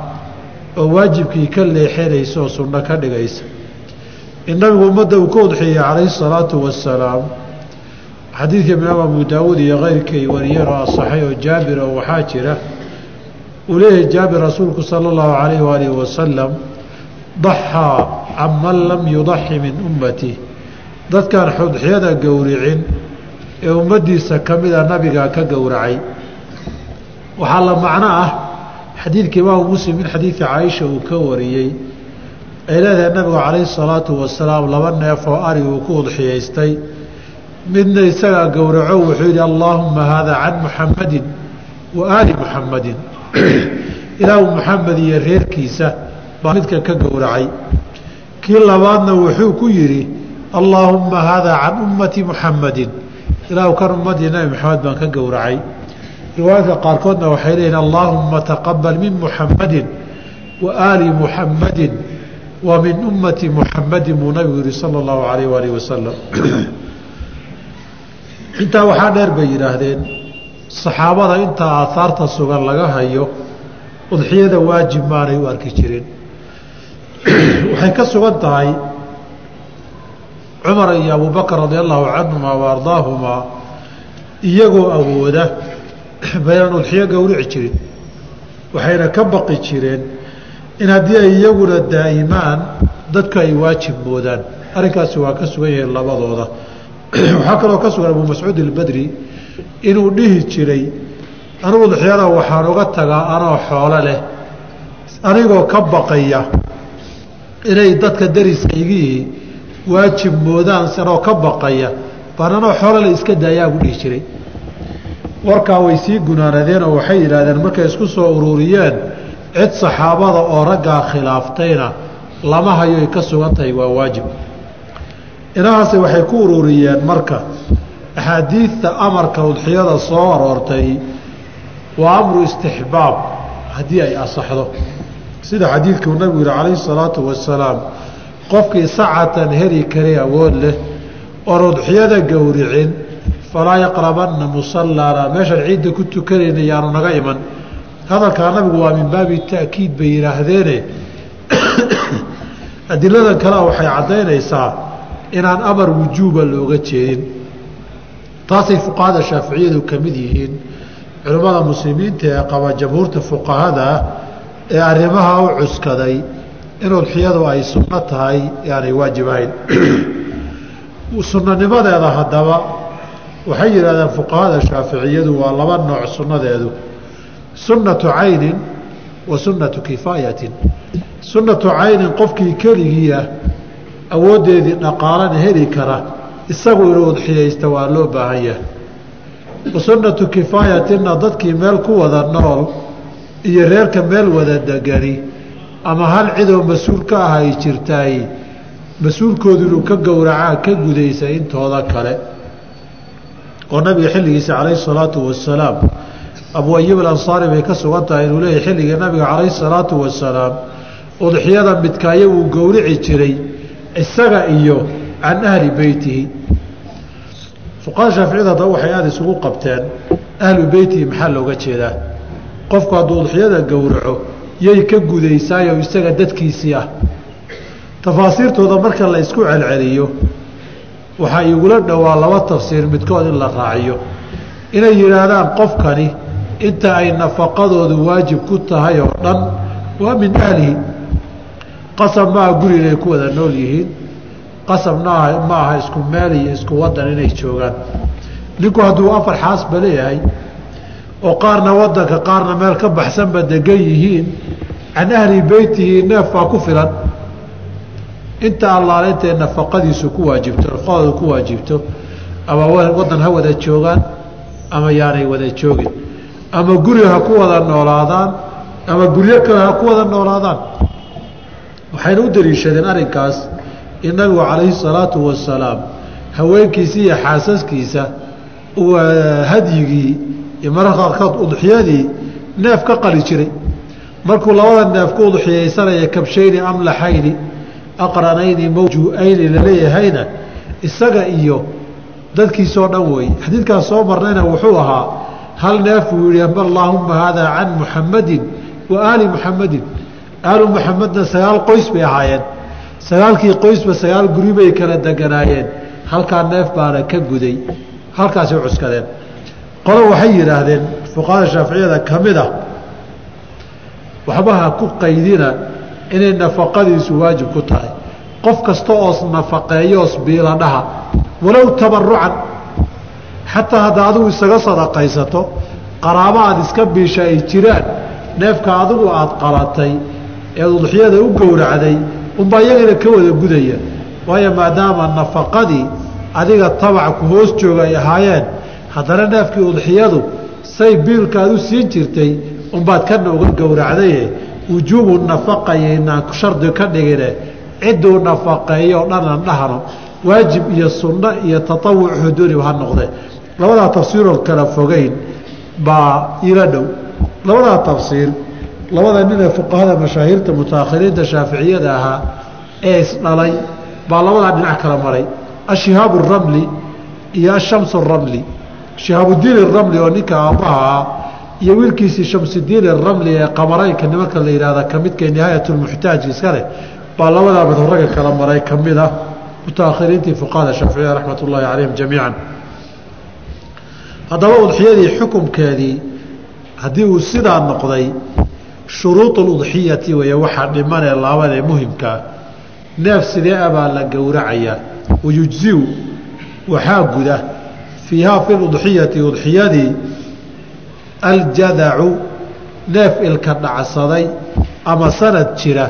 oo waajibkii ka leexinaysa oo sunno ka dhigaysa. In nabigu ummadda uu ka udxiyey calayhi salaatu wasalaam xadiidka imaam abu daawuud iyo keyrkay wariyeen oo asaxay oo jaabir oo waxaa jira uu leeyahay jaabir rasuulku sala allahu calayh waalihi wasalam daxaa can man lam yudaxi min ummati. Dadkaan udxiyada gowricin ee ummaddiisa ka mida nabigaa ka gowracay. Waxaa la macno ah xadiidka imaamu muslim min xadiidka caaisha uu ka wariyey ay leedahay nabigu calayhi salaatu wasalaam laba neef oo ari uu ku udxiyaystay. Midna isagaa gowraco wuxuu yidhi allaahumma haada can muxammadin wa aali muxammadin (clears throat) ilaahu muxamed iyo reerkiisa baa midkan ka gowracay. Kii labaadna wuxuu ku yidhi allaahumma haada can ummati muxammadin ilaahu kan ummadii nabi maxamed baan ka gowracay. Riwaayadka qaarkoodna waxay leeyihiin allaahumma taqabal min muxammadin wa aali muxammadin wa min ummati muxammadin buu nabigu yihi sala allahu calayh waalihi wasalam (clears throat) intaa waxaa dheer bay yidhaahdeen saxaabada intaa aahaarta sugan laga hayo udxiyada waajib maanay u arki jirin. (clears throat) Waxay ka sugan tahay cumar iyo abubakar radia allahu canhumaa wa ardaahumaa iyagoo awooda (clears throat) baynan udxiyo gowrici jirin. Waxayna ka baqi jireen in haddii ay iyaguna daa'imaan dadku ay waajib moodaan. Arrinkaasi waa ka sugan yahay labadooda. (clears throat) Waxaa kaloo ka sugan abu mascuud ilbadri inuu dhihi jiray anugu udxiyada waxaan uga tagaa anoo xoolo leh anigoo ka baqaya inay dadka dariskaygii waajib moodaan anoo ka baqaya baan anoo xoolo leh iska daayaa buu dhihi jiray. Warkaa way sii gunaanadeen oo waxay yidhaahdeen markay isku soo ururiyeen cid saxaabada oo raggaa khilaaftayna lama hayo ay ka sugan tahay waa waajib. Inahaase waxay ku ururiyeen marka axaadiidta amarka udxiyada soo aroortay waa amru istixbaab haddii ay asaxdo. Sida xadiidkuu nabigu yihi calayhi salaatu wasalaam qofkii sacatan heli kari awood leh oon udxiyada gowricin falaa yaqrabanna musallaana meeshaan ciidda ku tukanayna yaanu naga iman. Hadalkaa nabigu waa min baabi ta'kiid bay yidhaahdeene (coughs) adiladan kale waxay caddaynaysaa inaan amar wujuuba looga jeedin taasay fuqahada shaaficiyadu ka mid yihiin. Culimmada muslimiinta ee qaba jamhuurta fuqahada ee arrimaha u cuskaday in udxiyadu ay sunno tahay aanay waajib ahayn. (clears throat) Haddaba waxay yidhahdeen fuqahada shaaficiyadu waa laba nooc sunnadeedu. Sunnatu caynin wa sunnatu kifaayatin. Sunnatu caynin qofkii keligii ah awooddeedii dhaqaalana heli kara isagu inuu udxiyaysta waa loo baahan yahay. Wa sunnatu kifaayatinna dadkii meel ku wada nool iyo reerka meel wada degani ama hal cidoo mas'uul ka ah ay jirtaay mas'uulkoodu inuu ka gowracaa ka gudaysa intooda kale. Oo nabiga xilligiisa calayhi salaatu wasalaam abu ayub alansaari bay ka sugan tahay inuu leeyahy xilligii nabiga calayhi salaatu wasalaam udxiyada midkaayo wuu gowrici jiray isaga iyo can ahli beytihi fuqaha shaaficiyada haddaba waxay aada isugu qabteen ahlu beytihi maxaa looga jeedaa? Qofku hadduu udxiyada gowraco yay ka gudaysaayo isaga dadkiisii ah. Tafaasiirtooda marka la isku celceliyo waxaa igula dhowaa laba tafsiir midkood in la raaciyo. Inay yidhaahdaan qofkani inta ay nafaqadoodu waajib ku tahay oo dhan waa min ahlihi. Qasab maaha guri inay ku wada nool yihiin qasab ma aha isku meel iyo isku wadan inay joogaan. Ninku hadduu afar xaasba leeyahay oo qaarna wadanka qaarna meel ka baxsanba degan yihiin can ahli beytihi neef baa ku filan. Inta allaale nafaqadiisu ku waajibto nafaqadooda ku waajibto ama waddan ha wada joogaan ama yaanay wada joogin. Ama guri ha ku wada noolaadaan ama guryo kale ha ku wada noolaadaan. Waxayna u daliishadeen arrinkaas in calayhi salaatu wasalaam haweenkiisa iyo xaasaskiisa hadyigii iyo mararka qaarkood udxiyadii neef ka qali jiray. Markuu labada neef ku udxiyaysanaya kabshayni amlaxayni aqranayni mawjuu'ayni laleeyahayna isaga iyo dadkiisoo dhan weeye xadiidkaas soo marnayna wuxuu ahaa hal neef uu yihi allaahumma haadaa can muxamadin wa aali muxamadin aalu muxamedna sagaal qoys bay ahaayeen sagaalkii qoysba sagaal guri bay kala deganaayeen. Halkaa neef baana ka guday. Halkaasay cuskadeen. Qolo waxay yidhaahdeen fuqahada shaaficiyada ka mid ah waxbaha ku qaydina inay nafaqadiisu waajib ku tahay. Qof kasta oos nafaqeeyoos biiladhaha walow tabarucan xataa hadda adigu isaga sadaqaysato qaraabo aad iska biisha ay jiraan neefka adigu aada qalatay ee udxiyada u gowracday unbaa iyagana ka wada gudaya. Waayo maadaama nafaqadii adiga tabac ku hoos jooga ay ahaayeen haddana neefkii udxiyadu say biilkaad u siin jirtay unbaad kana uga gowracdaye wujuubu nafaqayaynaan shardi ka dhigine cidduu nafaqeeyo dhanan dhahno waajib iyo sunno iyo tatawuc xuduuniba ha noqde. Labadaa tafsiiroo kala fogeyn baa ila dhow. Labadaa tafsiir labada nin ee fuqahada mashaahiirta mutaakhiriinta shaaficiyada ahaa ee isdhalay baa labadaa dhinac kala maray. Ashihaabu ramli iyo ashamsu ramli. Shihaabudiin iramli oo ninka aabbaha ah iyo wiilkiisii shamsudiin iramli ee qamaraynka nimanka la yidhahda ka midka nihaayatulmuxtaaj iska leh baa labadaa mid ragga kala maray ka mid ah mutaakhiriintii fuqahada shaaficiyada raxmat ullaahi calayhim jamiican. Haddaba udxiyadii xukumkeedii haddii uu sidaa noqday shuruud udxiyati weeye waxaa dhimanee laabadee muhimkaa neef sidee abaa la gowracayaa wayujziu waxaa guda. Fiihaa fi ludxiyati udxiyadii aljadacu neef ilka dhacsaday ama sanad jira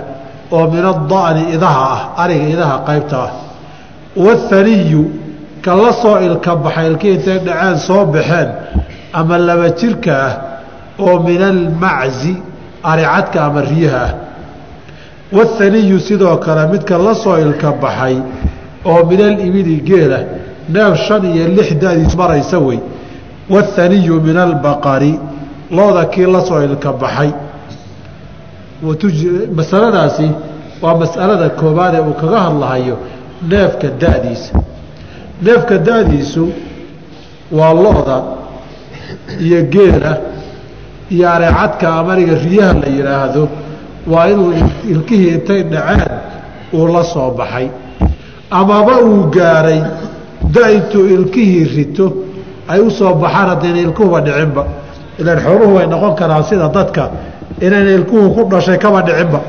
oo min ada'ni idaha ah ariga idaha qaybta ah. Wathaniyu ka la soo ilka baxay ilkii intay dhaceen soo baxeen ama laba jirka ah oo min almaczi aricadka ama riyaha ah. Wathaniyu sidoo kale midka la soo ilka baxay oo min alibili geela neef shan iyo lix dadiis maraysa wey. Wathaniyu min albaqari looda kii la soo ilka baxay. Masaladaasi waa masalada koobaad ee uu kaga hadlahayo neefka da'diisa neefka da'diisu waa looda iyo geela iyo areecadka amaniga riyaha la yidhaahdo waa inuu ilkihii intay dhaceen uu la soo baxay. Amaba uu gaaray da intuu ilkihii rito ay u soo baxaan haddayna ilkuhuba dhicinba. Ilaan xooluhu way noqon karaan sida dadka inayna ilkuhu ku dhashay kaba dhicinba.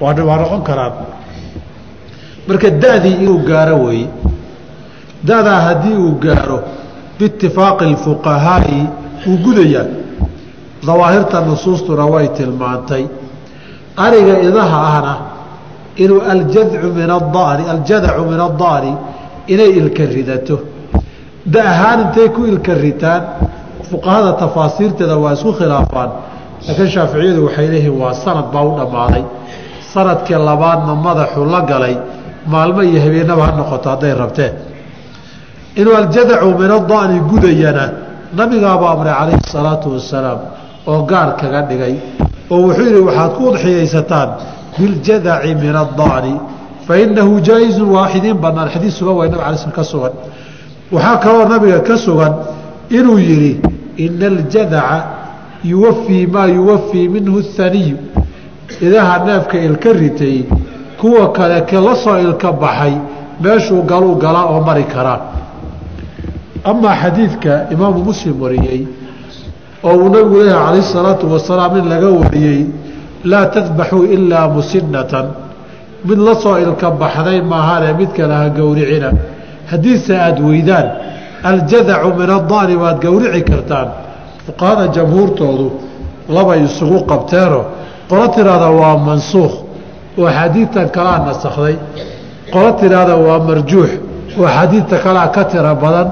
Waa noqon karaan. Marka da'dii inuu gaaro weeye da'daa haddii uu gaaro biitifaaqi اlfuqahaa'i wuu gudayaa dawaahirta nusuustuna way tilmaantay. Ariga idaha ahna inuu aljadcu min aani aljadacu min ada'ni inay ilka ridato. Da ahaan intay ku ilka ritaan fuqahada tafaasiirteeda waa isku khilaafaan. Laakiin shaaficiyadu waxay leeyihiin waa sanad baa u dhammaaday. Sanadkii labaadna madaxu la galay maalmo iyo habeenaba ha noqoto hadday rabteen. Inuu aljadacu min ada'ni gudayana nabigaaba amray calayhi salaatu wasalaam oo gaar kaga dhigay oo wuxuu yidhi waxaad ku udxiyaysataan biljadaci min ada'ni fainahu jaa-izun waaxidiin banaan xadiis sugan waa nabig alay ka sugan. Waxaa kaloo nabiga ka sugan inuu yidhi ina aljadaca yuwafii maa yuwafii minhu اhaniyu idaha neefka ilka ritay kuwa kale ke la soo ilka baxay meeshuu galuu galaa oo mari karaa. Amaa xadiidka imaamu muslim wariyey oo uu nabigu leeyahay calayh salaatu wasalaam in laga wariyey laa tadbaxuu ilaa musinatan mid la soo ilka baxday maahane mid kale ha gowricina. Haddiise aada weydaan aljadacu min ada'ni waad gowrici kartaan. Fuqahada jamhuurtoodu labay isugu qabteeno qolo tiraahda waa mansuukh oo axaadiidtan kalaa nasakhday qolo tiraahda waa marjuux oo xadiidta kalea ka tira badan.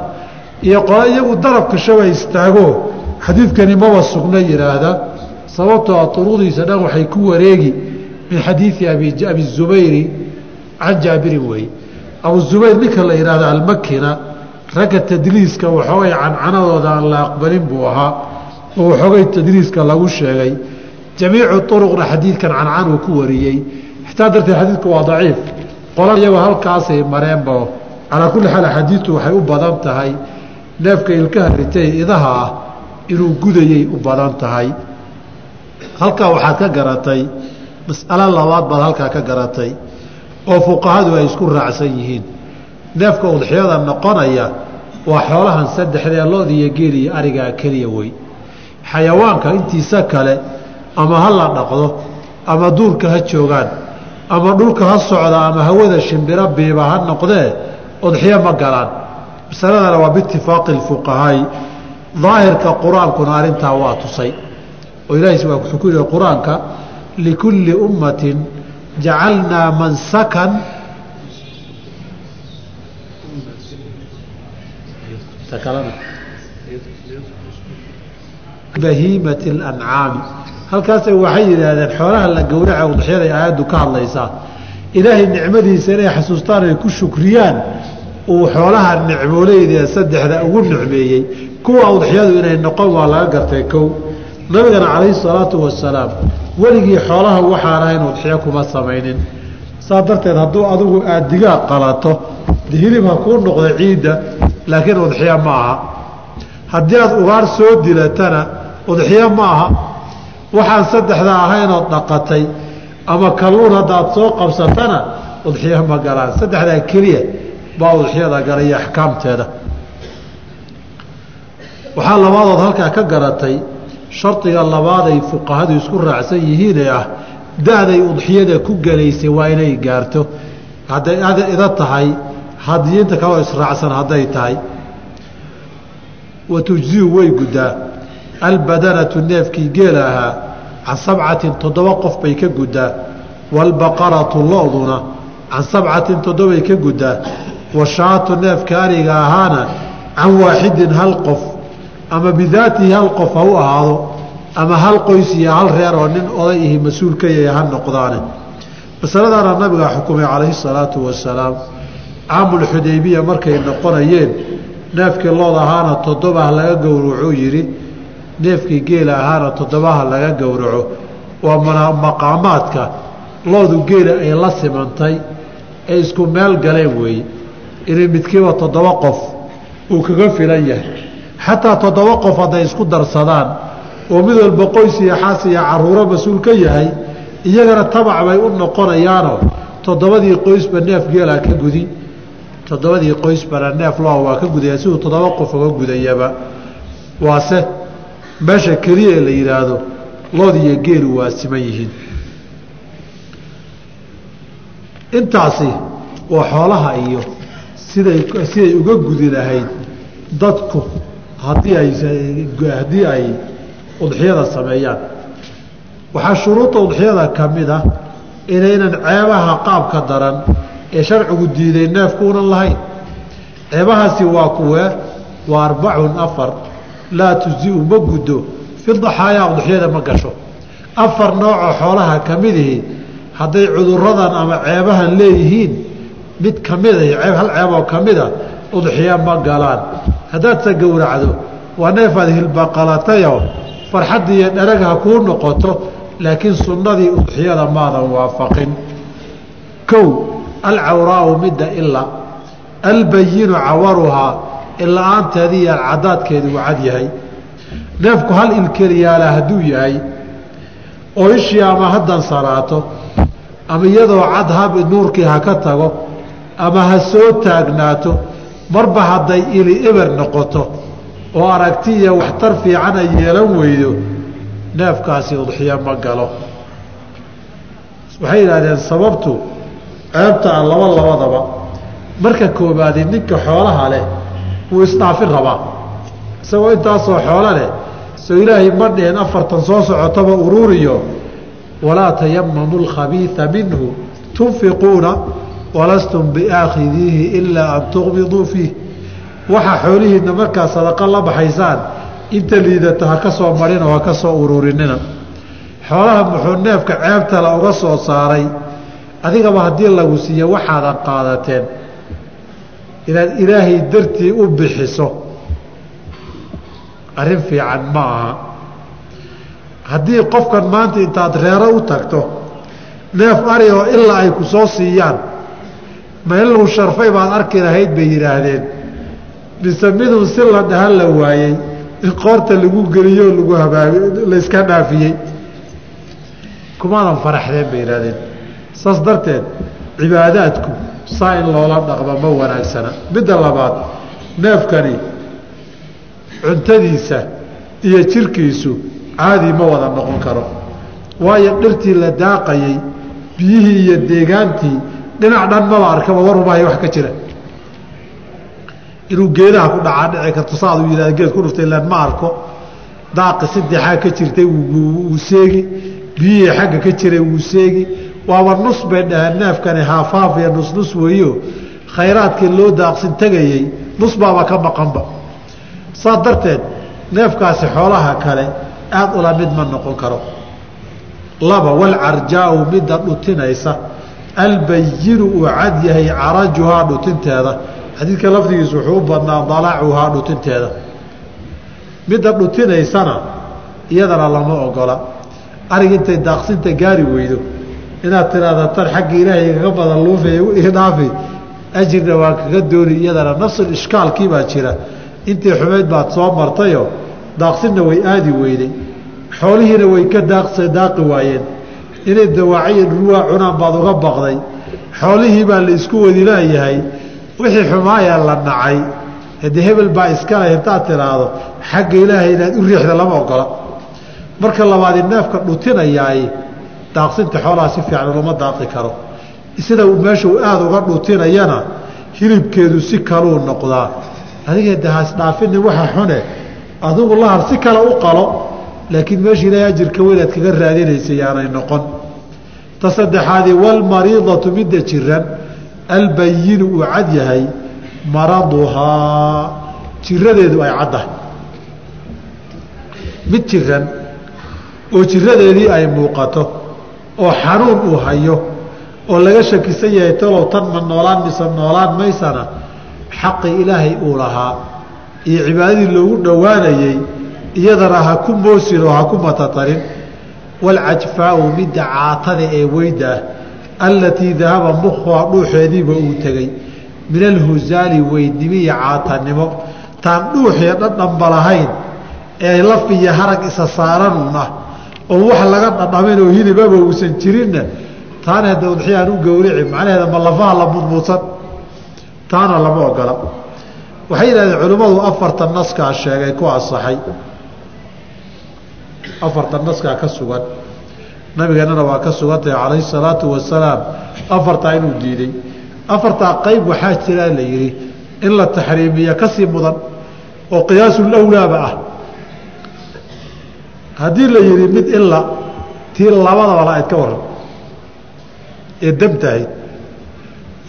Iyo qole iyagu darabka shaba istaago xadiidkani maba sugna yidhaahda sababtoo a turuqdiisa dhan waxay ku wareegi min xadiidi abi zubayri can jaabirin weeye abu zubayr ninka la yidhaahdo almakina ragga tadliiska waxoogay cancanadooda aan la aqbalin buu ahaa. Oo waxoogay tadliiska lagu sheegay. Jamiicu uruqna xadiidkan cancan uu ku wariyey. Xitaa darteed xadiidku waa daciif. Qola iyagoo halkaasay mareenba. Calaa kulli xaal axaadiidtu waxay u badan tahay. Neefka ilkaha ritay idaha ah inuu gudayay u badan tahay. Halkaa waxaad ka garatay mas'alo labaad baad halkaa ka garatay oo fuqahadu ay isku raacsan yihiin. Neefka udxiyada noqonaya waa xoolahan saddexdee lood iyo geel iyo arigaa keliya wey. Xayawaanka intiisa kale ama ha la dhaqdo ama duurka ha joogaan ama dhulka ha socda ama hawada shimbiro biiba ha noqdee udxiyo ma galaan. Masaladana waa biitifaaqi lfuqahaai daahirka qur'aankuna arrintaa waa tusay. oo ilaahis waa wuxuu ku yihi qur'aanka likulli ummatin jacalnaa mansakan bahiimati اlancaami halkaasa waxay yidhaahdeen xoolaha la gowraca udxiyada ay aayaddu ka hadlaysaa. Ilaahay nicmadiisa inay xasuustaan ay ku shukriyaan uu xoolaha nicmooleyda ee saddexda ugu nicmeeyey kuwa udxiyadu inay noqon waa laga gartay kow. Nabigana calayhi salaatu wasalaam weligii xoolaha waxaan ahayn udxiyo kuma samaynin. Saa darteed hadduu adigu aad digaag qalato hilib ha kuu noqdo ciidda laakiin udxiyo ma aha. Haddii aad ugaar soo dilatana udxiyo ma aha. Waxaan saddexda ahaynood dhaqatay ama kalluun haddaad soo qabsatana udxiyo ma galaan. Saddexdaa keliya baa udxiyada galaya axkaamteeda. Waxaa labaadood halkaa ka garatay shardiga labaaday fuqahadu isku raacsan yihiinee ah da-day udxiyada ku gelaysay waa inay gaarto. Hadday ida tahay hadiinta kaloo israacsan hadday tahay. Wa tujziu way guddaa. Albadanatu neefkii geela ahaa can sabcatin toddoba qof bay ka guddaa. Waalbaqaratu lo-duna can sabcatin toddobay ka guddaa washaatu neefka ariga ahaana can waaxidin hal qof ama bidaatihi hal qof ha u ahaado ama hal qoys iyo hal reer oo nin oday ihi mas'uul ka yahay ha noqdaane. Masaladaana nabigaa xukumay calayhi salaatu wasalaam caamulxudaybiya markay noqonayeen neefkii lood ahaana toddobaha laga gowracuu yidhi neefkii geela ahaana toddobaha laga gowraco. Waa maqaamaadka loodu geela ay la simantay ee isku meel galeen weeye inay midkiiba toddoba qof uu kaga filan yahay. Xataa toddoba qof hadday isku darsadaan oo mid walba qoys iyo xaas iyo caruuro mas'uul ka yahay iyagana tabac bay u noqonayaanoo toddobadii qoysba neef geelaa ka gudi. Toddobadii qoysbana neef loo waa ka gudaya siduu toddoba qof uga gudayaba. Waase meesha keliya ee la yidhaahdo lood iyo geelu waa siman yihiin. Intaasi waa xoolaha iyo siday siday uga gudi lahayd dadku haddii ay haddii ay udxiyada sameeyaan. Waxaa shuruudda udxiyada ka mid ah inaynan ceebaha qaabka daran ee sharcigu diiday neefkuunan lahayn. Ceebahaasi waa kuwee? Waa arbacun afar. Laa tuziu ma guddo. Fi daxaayaa udxiyada ma gasho. Afar noocoo xoolaha ka midihi hadday cuduradan ama ceebahan leeyihiin mid ka mida ceeb hal ceeboo ka mida udxiya ma galaan. Haddaadse gowracdo waa neefaad hilbaqalatayo farxaddii iyo dharag ha kuu noqoto laakiin sunnadii udxiyada maadan waafaqin. Kow alcawraau midda ila albayinu cawaruhaa ila-aanteedii iyo alcadaadkeedu uu cad yahay. Neefku hal ilkeliyaala hadduu yahay oo ishii ama haddan salaato ama iyadoo cad hab nuurkii ha ka tago ama ha soo taagnaato marba hadday ili eber noqoto oo aragti iyo waxtar fiican ay yeelan weydo neefkaasi udxiyo ma galo. Waxay yidhaahdeen sababtu ceebta a laba labadaba marka koobaadi ninka xoolaha leh wuu isdhaafin rabaa. Isagoo intaasoo xoolo leh soo ilaahay ma dhihin afartan soo socotaba uruuriyo walaa tayamamu lkhabiia minhu tunfiquuna walastum biaakhidiihi ilaa an tuqbiduu fiih. Waxaa xoolihiinna markaa sadaqa la baxaysaan inta liidata ha ka soo marin oo ha ka soo ururinina. Xoolaha muxuu neefka ceebtala uga soo saaray? Adigaba haddii lagu siiyo waxaadan qaadateen. Inaad ilaahay dartii u bixiso. Arrin fiican ma aha. Haddii qofkan maanta intaad reero u tagto neef ari oo ilaa ay ku soo siiyaan ma in lagu sharfay baad arki lahayd bay yidhaahdeen. Mise midun si la dhahan la waayey qoorta lagu geliyo lagu habaabi layska dhaafiyey. Kumaadan faraxdeen bay yidhahdeen saas darteed cibaadaadku saa in loola dhaqmo ma wanaagsana. Midda labaad neefkani cuntadiisa iyo jirkiisu caadi ma wada noqon karo. Waayo dhirtii la daaqayey biyihii iyo deegaantii dhinac dhan maba arkaba warumaayo wax ka jira. Inuu geedaha ku dhacaa dhici karto saad u yihahda geed ku dhuftay ilaan ma arko. Daaqi saddexaa ka jirtay wuu seegi. Biyihii xagga ka jiray wuu seegi. Waaba nus bay dhaheen neefkani haafaaf iyo nus nus weeyo. Khayraadkii loo daaqsin tegayey nus baaba ka maqanba. Saas darteed neefkaasi xoolaha kale aada ula mid ma noqon karo. Laba walcarjaau midda dhutinaysa albayinu uu cad yahay carajuhaa dhutinteeda. Xadiidka lafdigiisu wuxuu u badnaa dalacuhaa dhutinteeda. Midda dhutinaysana iyadana lama ogola. Arig intay daaqsinta gaari weydo inaad tiraahda tan xagga ilaahay kaga badan luufay dhaafi ajirna waa kaga dooni iyadana nafsul ishkaalkii baa jira. Intii xumayd baad soo martayo daaqsinna way aadi weyday xoolihiina way ka daaqi waayeen inay dawaaciya ruwaa cunaan baad uga baqday xoolihii baa la isku wadi laayahay wixii xumaaya la nacay. Haddii hebel baa iskale intaad tiraahdo xagga ilaahay inaad u riixda lama ogola. Marka labaadi neefka dhutinayaay daaqsinta xoolaha si fiican lama daaqi karo. Sida meesha uu aada uga dhutinayana hilibkeedu si kaluu noqdaa. Adiga de hasdhaafini waxa xune adigu lahar si kale u qalo laakiin meesha ilaahay ajirka weynaad kaga raadinaysa yaanay noqon. Ta saddexaadi walmariidatu midda jiran albayinu uu cad yahay maraduhaa. Jiradeedu ay caddahay. Mid jiran oo jiradeedii ay muuqato oo xanuun uu hayo oo laga shakisan yahay talow tan ma noolaan mise noolaan maysana xaqii ilaahay uu lahaa. Iyo cibaadadii loogu dhowaanayey iyadana ha ku moosin oo ha ku matatarin. Walcajfaau midda caatada ee weyda ah allatii dahaba mukhuha dhuuxeediiba uu tegey. Min alhusaali weydnimo iyo caatanimo. Taan dhuuxiyo dhadhanba lahayn ee laf iyo harag isa saaranun ah oo wax laga dhadhamin oo hilibaba uusan jirinna taana hadda udxiyaan u gowrici macnaheeda ma lafaha la mudmuudsan taana lama ogola. Waxay yidhahdeen culimmadu afartan naskaa sheegay ku asaxay afartan naskaa ka sugan. Nabigeennana waa ka sugantahay calayhi salaatu wasalaam afartaa inuu diiday. Afartaa qayb waxaa jiraa la yidhi in la taxriimiya ka sii mudan oo qiyaasulawlaaba ah. Haddii la yidhi mid ila tii labadaba la-ayd ka waran ee damtahayd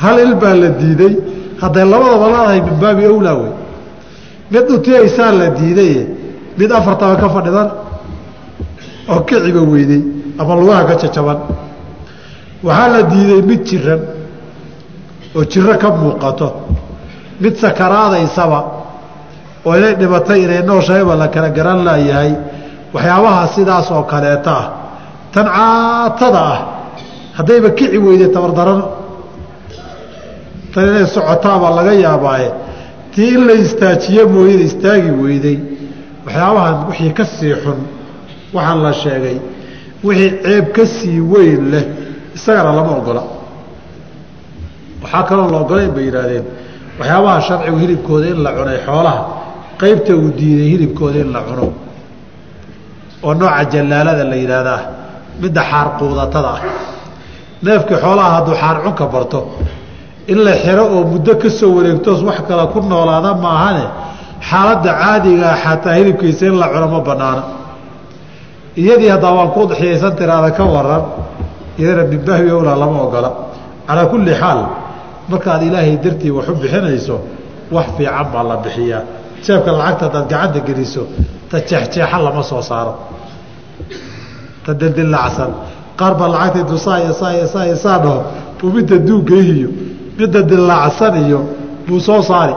hal il baa la diiday hadday labadaba laadahay min baabi awlaa wey mid dhutiyaysaa la diidaye mid afartaba ka fadhidan oo kiciba weydey ama lugaha ka jajaban. Waxaa la diiday mid jiran oo jiro ka muuqato mid sakaraadaysaba oo inay dhibatay inay nooshayba la kala garan laayahay. Waxyaabaha sidaas oo kaleeta ah tan caatada ah haddayba kici weyday tabardarano tan inay socotaabaa laga yaabaaye tii in la istaajiyo mooyada istaagi weyday waxyaabahan wixii ka sii xun waxaan la sheegay wixii ceeb ka sii weyn leh isagana lama ogola. Waxaa kaloo la ogolayn bay yidhaahdeen waxyaabaha sharcigu hilibkooda in la cunay xoolaha qaybta uu diiday hilibkooda in la cuno. Oo nooca jallaalada la yidhaahdaa midda xaar quudatada. Ah neefkii xoolaha hadduu xaar cunka barto in la xiro oo muddo ka soo wareegtoos wax kale ku noolaada maahane. Xaaladda caadigaa xataa hilibkiisa in la cuno ma banaana iyadii haddaa waan ku dixiyaysan tiraada ka waran iyadana min bahwi owlaa lama ogola. Calaa kulli xaal markaad ilaahay dartii wax u bixinayso wax fiican baa la bixiyaa. Jeebka lacagta hadaad gacanta geliso ta jeexjeexa lama soo saaro. Ta dildilacsan qaar baa lacagta intuu saa iyo saa iyo saa iyo saa dhaho buu midda duugaiyo midda dilaacsan iyo buu soo saari.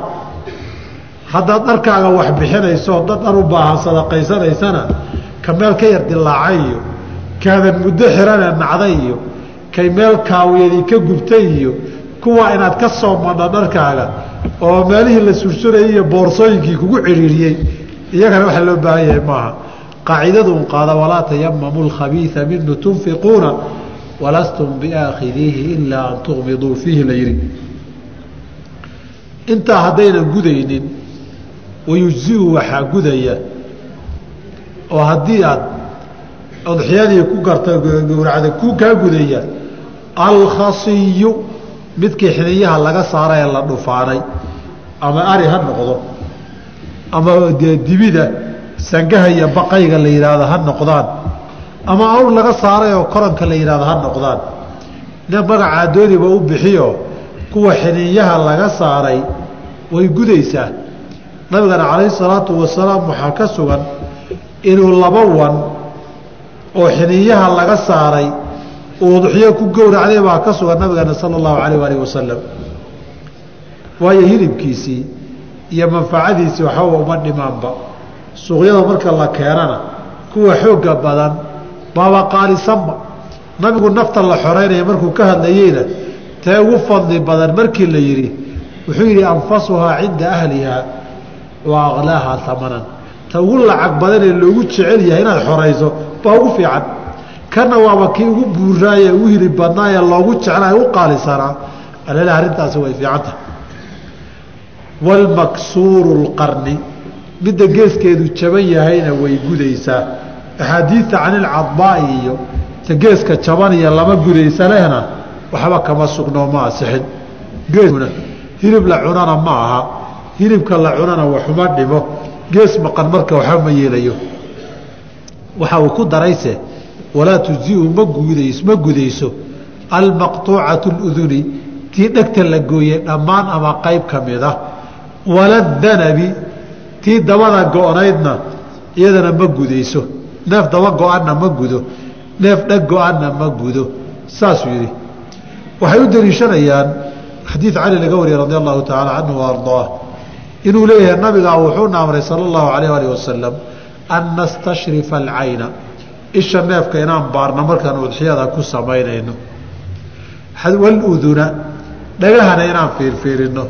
Haddaad dharkaaga wax bixinayso dad dhar u baahan sadaqaysanaysana ka meel ka yar dilaacay iyo kaadan muddo xirane nacday kay meel kaawiyadii ka gubtay iyo kuwa inaad ka soo madho dharkaaga oo meelihii la sursurayay iyo boorsooyinkii kugu ciriiriyey iyagana waxa loo baahan yahay maaha. Qaacidadu qaada walaa tayamamu lkhabiia minu tunfiquuna walastum biaakhidiihi ilaa an tuqmiduu fiihi la yidhi. Intaa haddaynan gudaynin wayujziu waxaa gudaya oo haddii aad udxiyadii ku garta gowracda ku kaa gudaya alkhasiyu midkii xiniyaha laga saara ee la dhufaanay ama ari ha noqdo ama dibida sangaha iyo baqayga la yidhaahdo ha noqdaan ama awr laga saaray oo koranka la yidhahdo ha noqdaan nin magacaa dooniba u bixiyo kuwa xiniyaha laga saaray way gudaysaa. Nabigana calayhi salaatu wasalaam waxaa ka sugan inuu laba wan oo xiniyaha laga saaray uu udxiyo ku gowracday baa ka sugan nabigeena sala allahu calayh waalihi wasalam waayo hilibkiisii iyo manfacadiisii waxbaba uma dhimaanba. Suuqyada marka la keenana kuwa xoogga badan baaba qaalisanba. Nabigu nafta la xoreynaya markuu ka hadlayeyna tee ugu fadli badan markii la yidhi wuxuu yidhi anfasuhaa cinda ahlihaa wa aklaahaa amanan ta ugu lacag badanee loogu jecel yahay inaad xorayso baa ugu fiican. Kana waaba kii ugu buuraaye ugu hilib badnaaye loogu jeclaa u qaalisanaa alale arrintaasi way fiicanta walmaksuuru lqarni midda geeskeedu jaban yahayna way gudaysaa. Axaadiida can ilcadbaa'i iyo ta geeska jaban iyo lama gudaysa waxba kama sugnoo ma asixin geesuna hilib la cunana ma aha. Hilibka la cunana waxuma dhimo gees maqan marka waxba ma yeelayo. Waxa uu ku darayse walaa tujiu ma gudays ma gudayso. Almaqtuucatu اluduni tii dhegta la gooyey dhammaan ama qayb ka mid ah. Wala danabi tii dabada go-naydna iyadana ma gudayso. Neef daba go-anna ma gudo. Neef dheg go-anna ma gudo. Saasuu yidhi. Waxay u daliishanayaan xadiid cali laga wariyey radi allahu tacaala canhu wa inuu leeyahay nabigaa wuxuuna amray sala allahu alayh alih wasalam an nastashrifa alcayna. Isha neefka inaan baarno markaan udxiyada ku samaynayno. Waluduna dhagahana inaan fiirfiirino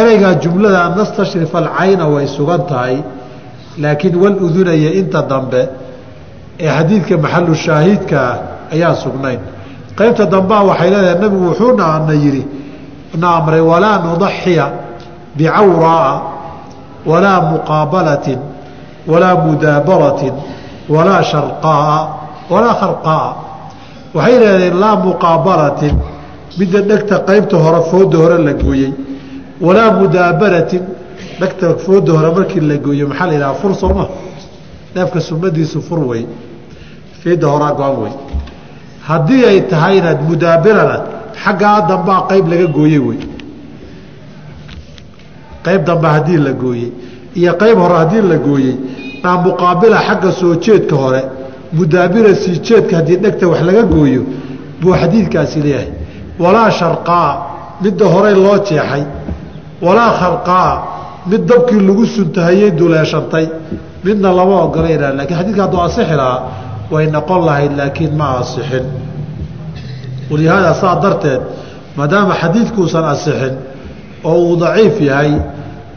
ereygaa jumlada an nastashrifa alcayna way sugan tahay laakiin waluduna iyo inta dambe ee xadiidka maxalu shaahiidkaa ayaa sugnayn. Qaybta dambea waxay leedahay nabigu wuxuuna na yidhi na amray walaa nudaxiya bicawraaa walaa muqaabalatin walaa mudaabaratin walaa sharqaaa walaa kharqaaa waxay leedahen laa muqaabalatin midda dhegta qaybta hore fooda hore la gooyey walaa mudaabaratin dhegta fooda hore markii la gooyo maxaa la yidhaha fur sooma neefka sunnadiisu fur wey fiidda horaa go-an wey haddii ay tahay inaad mudaabirana xaggaa dambaa qayb laga gooyey wey qayb dambe haddii la gooyey iyo qayb hore haddii la gooyey naa muqaabila xagga soo jeedka hore mudaabira sii jeedka haddii dhegta wax laga gooyo buu xadiidkaasi leeyahay. Walaa sharqaa midda horey loo jeexay. Walaa kharqaa mid dabkii lagu suntahayey duleeshantay. Midna lama ogolayna lakiin xadidka hadduu asixi lahaa way noqon lahayd laakiin ma asixin. Walihaada saa darteed maadaama xadiidkuusan asixin oo uu daciif yahay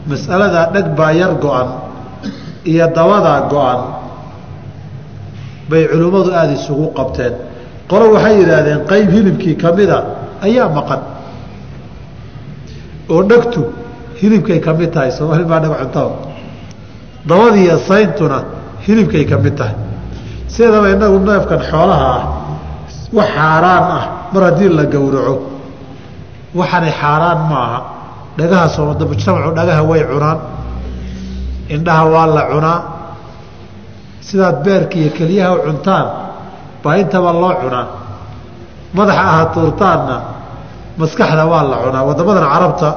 mas'aladaa dheg baa yar go-an iyo dabadaa go-an bay culimmadu aada isugu qabteen. Qolo waxay yidhaahdeen qayb hilibkii ka mida ayaa maqan. Oo dhegtu hilibkay ka mid tahay soomaali baa dheg cuntada dabadiiyo sayntuna hilibkay ka mid tahay. Sideedaba innagu neefkan xoolaha ah wax xaaraan ah mar haddii la gowraco waxani xaaraan ma aha dhagaha soomada mujtamacu dhagaha way cunaan. Indhaha waa la cunaa. Sidaad beerka iyo keliyaha u cuntaan baa intaba loo cunaa. Madaxa aha tuurtaanna maskaxda waa la cunaa. Wadamadan carabta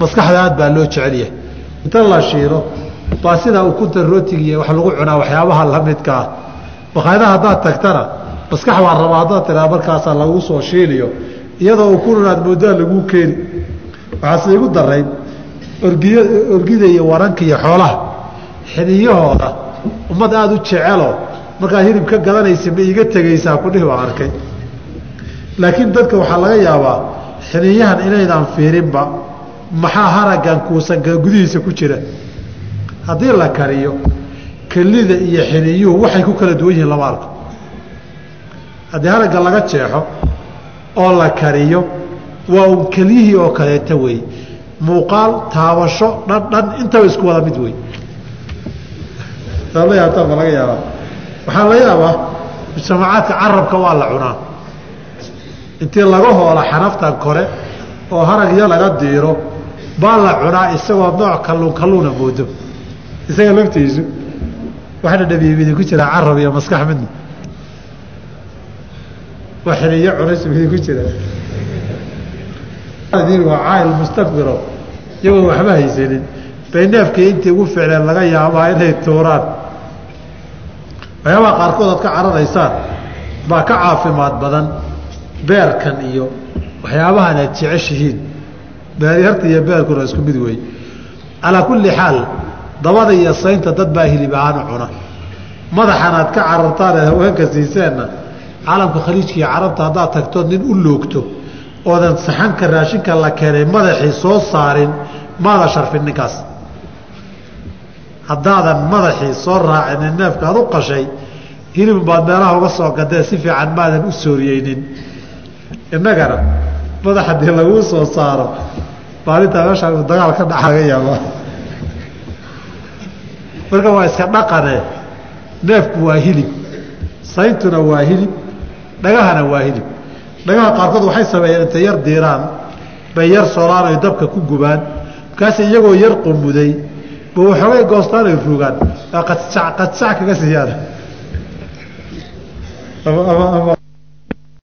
maskaxda aad baa loo jecelyahay inta la shiilo baa sidaa ukunta rootigiiy wax lagu cunaa waxyaabaha lamidka ah. Bakaydaha haddaad tagtana maskax waa rabaa haddaad tiraa markaasaa lagu soo shiiliyo. Iyadoo ukun aad moodaa laguu keeni waxaase igu darayn orgida iyo waranka iyo xoolaha. Xiniyahooda ummad aada u jecelo. Markaad hilib ka gadanaysa ma iiga tegaysaa kudhihi waa arkay. Laakiin dadka waxaa laga yaabaa xiniyahan inaydaan fiirinba maxaa haragan kuusanka gudihiisa ku jira. Haddii la kariyo kelida iyo xiniyuhu waxay ku kala duwan yihiin lama arko. Haddii haragga laga jeexo oo la kariyo waa un kelyihii oo kaleeta wey. Muuqaal taabasho dhan dhan intaba isku wada mid wey. Ma laga yaabaa. Waxaa la yaabaa mujtamacaadka carabka waa la cunaa. Intii laga hoola xanaftan kore oo haragyo laga diiro baa la cunaa isagoo nooc kalluun kalluuna moodo. Isaga laftiisu waxna dhabiibidi ku jira carab iyo maskax midna. Waa xiniyo cunays midi ku jira waa caayil mustakbiro iyagoo waxba haysanin bay neefkii intii ugu ficleen laga yaabaa inay tuuraan waxyaabaha qaarkood ka cararaysaan baa ka caafimaad badan beerkan iyo waxyaabahan aad jeceshihiin beeryarta iyo beerkuna isku mid wey calaa kulli xaal dabada iyo saynta dad baa hilib ahaan cuna madaxan ka carartaan ee haweenka siiseenna caalamka khaliijka iyo carabta haddaad tagtood nin u loogto oodan saxanka raashinka la keenay madaxii soo saarin maada sharfin ninkaas. Haddaadan madaxii soo raacinin neefka aad u qashay hilibun baad meelaha uga soo gadee si fiican maadan u sooriyeynin innagana madax haddii laguu soo saaro maalintaa meeshaa dagaal ka dhaca laga yaaba marka waa iska dhaqane neefku waa hilib sayntuna waa hilib dhagahana waa hilib dhagaha qaarkood waxay sameeyeen intay yar diiraan bay yar solaan ay dabka ku gubaan. Markaas iyagoo yar qumuday ba waxoogay goostaan ay rugaan qadsac kaga siiyaan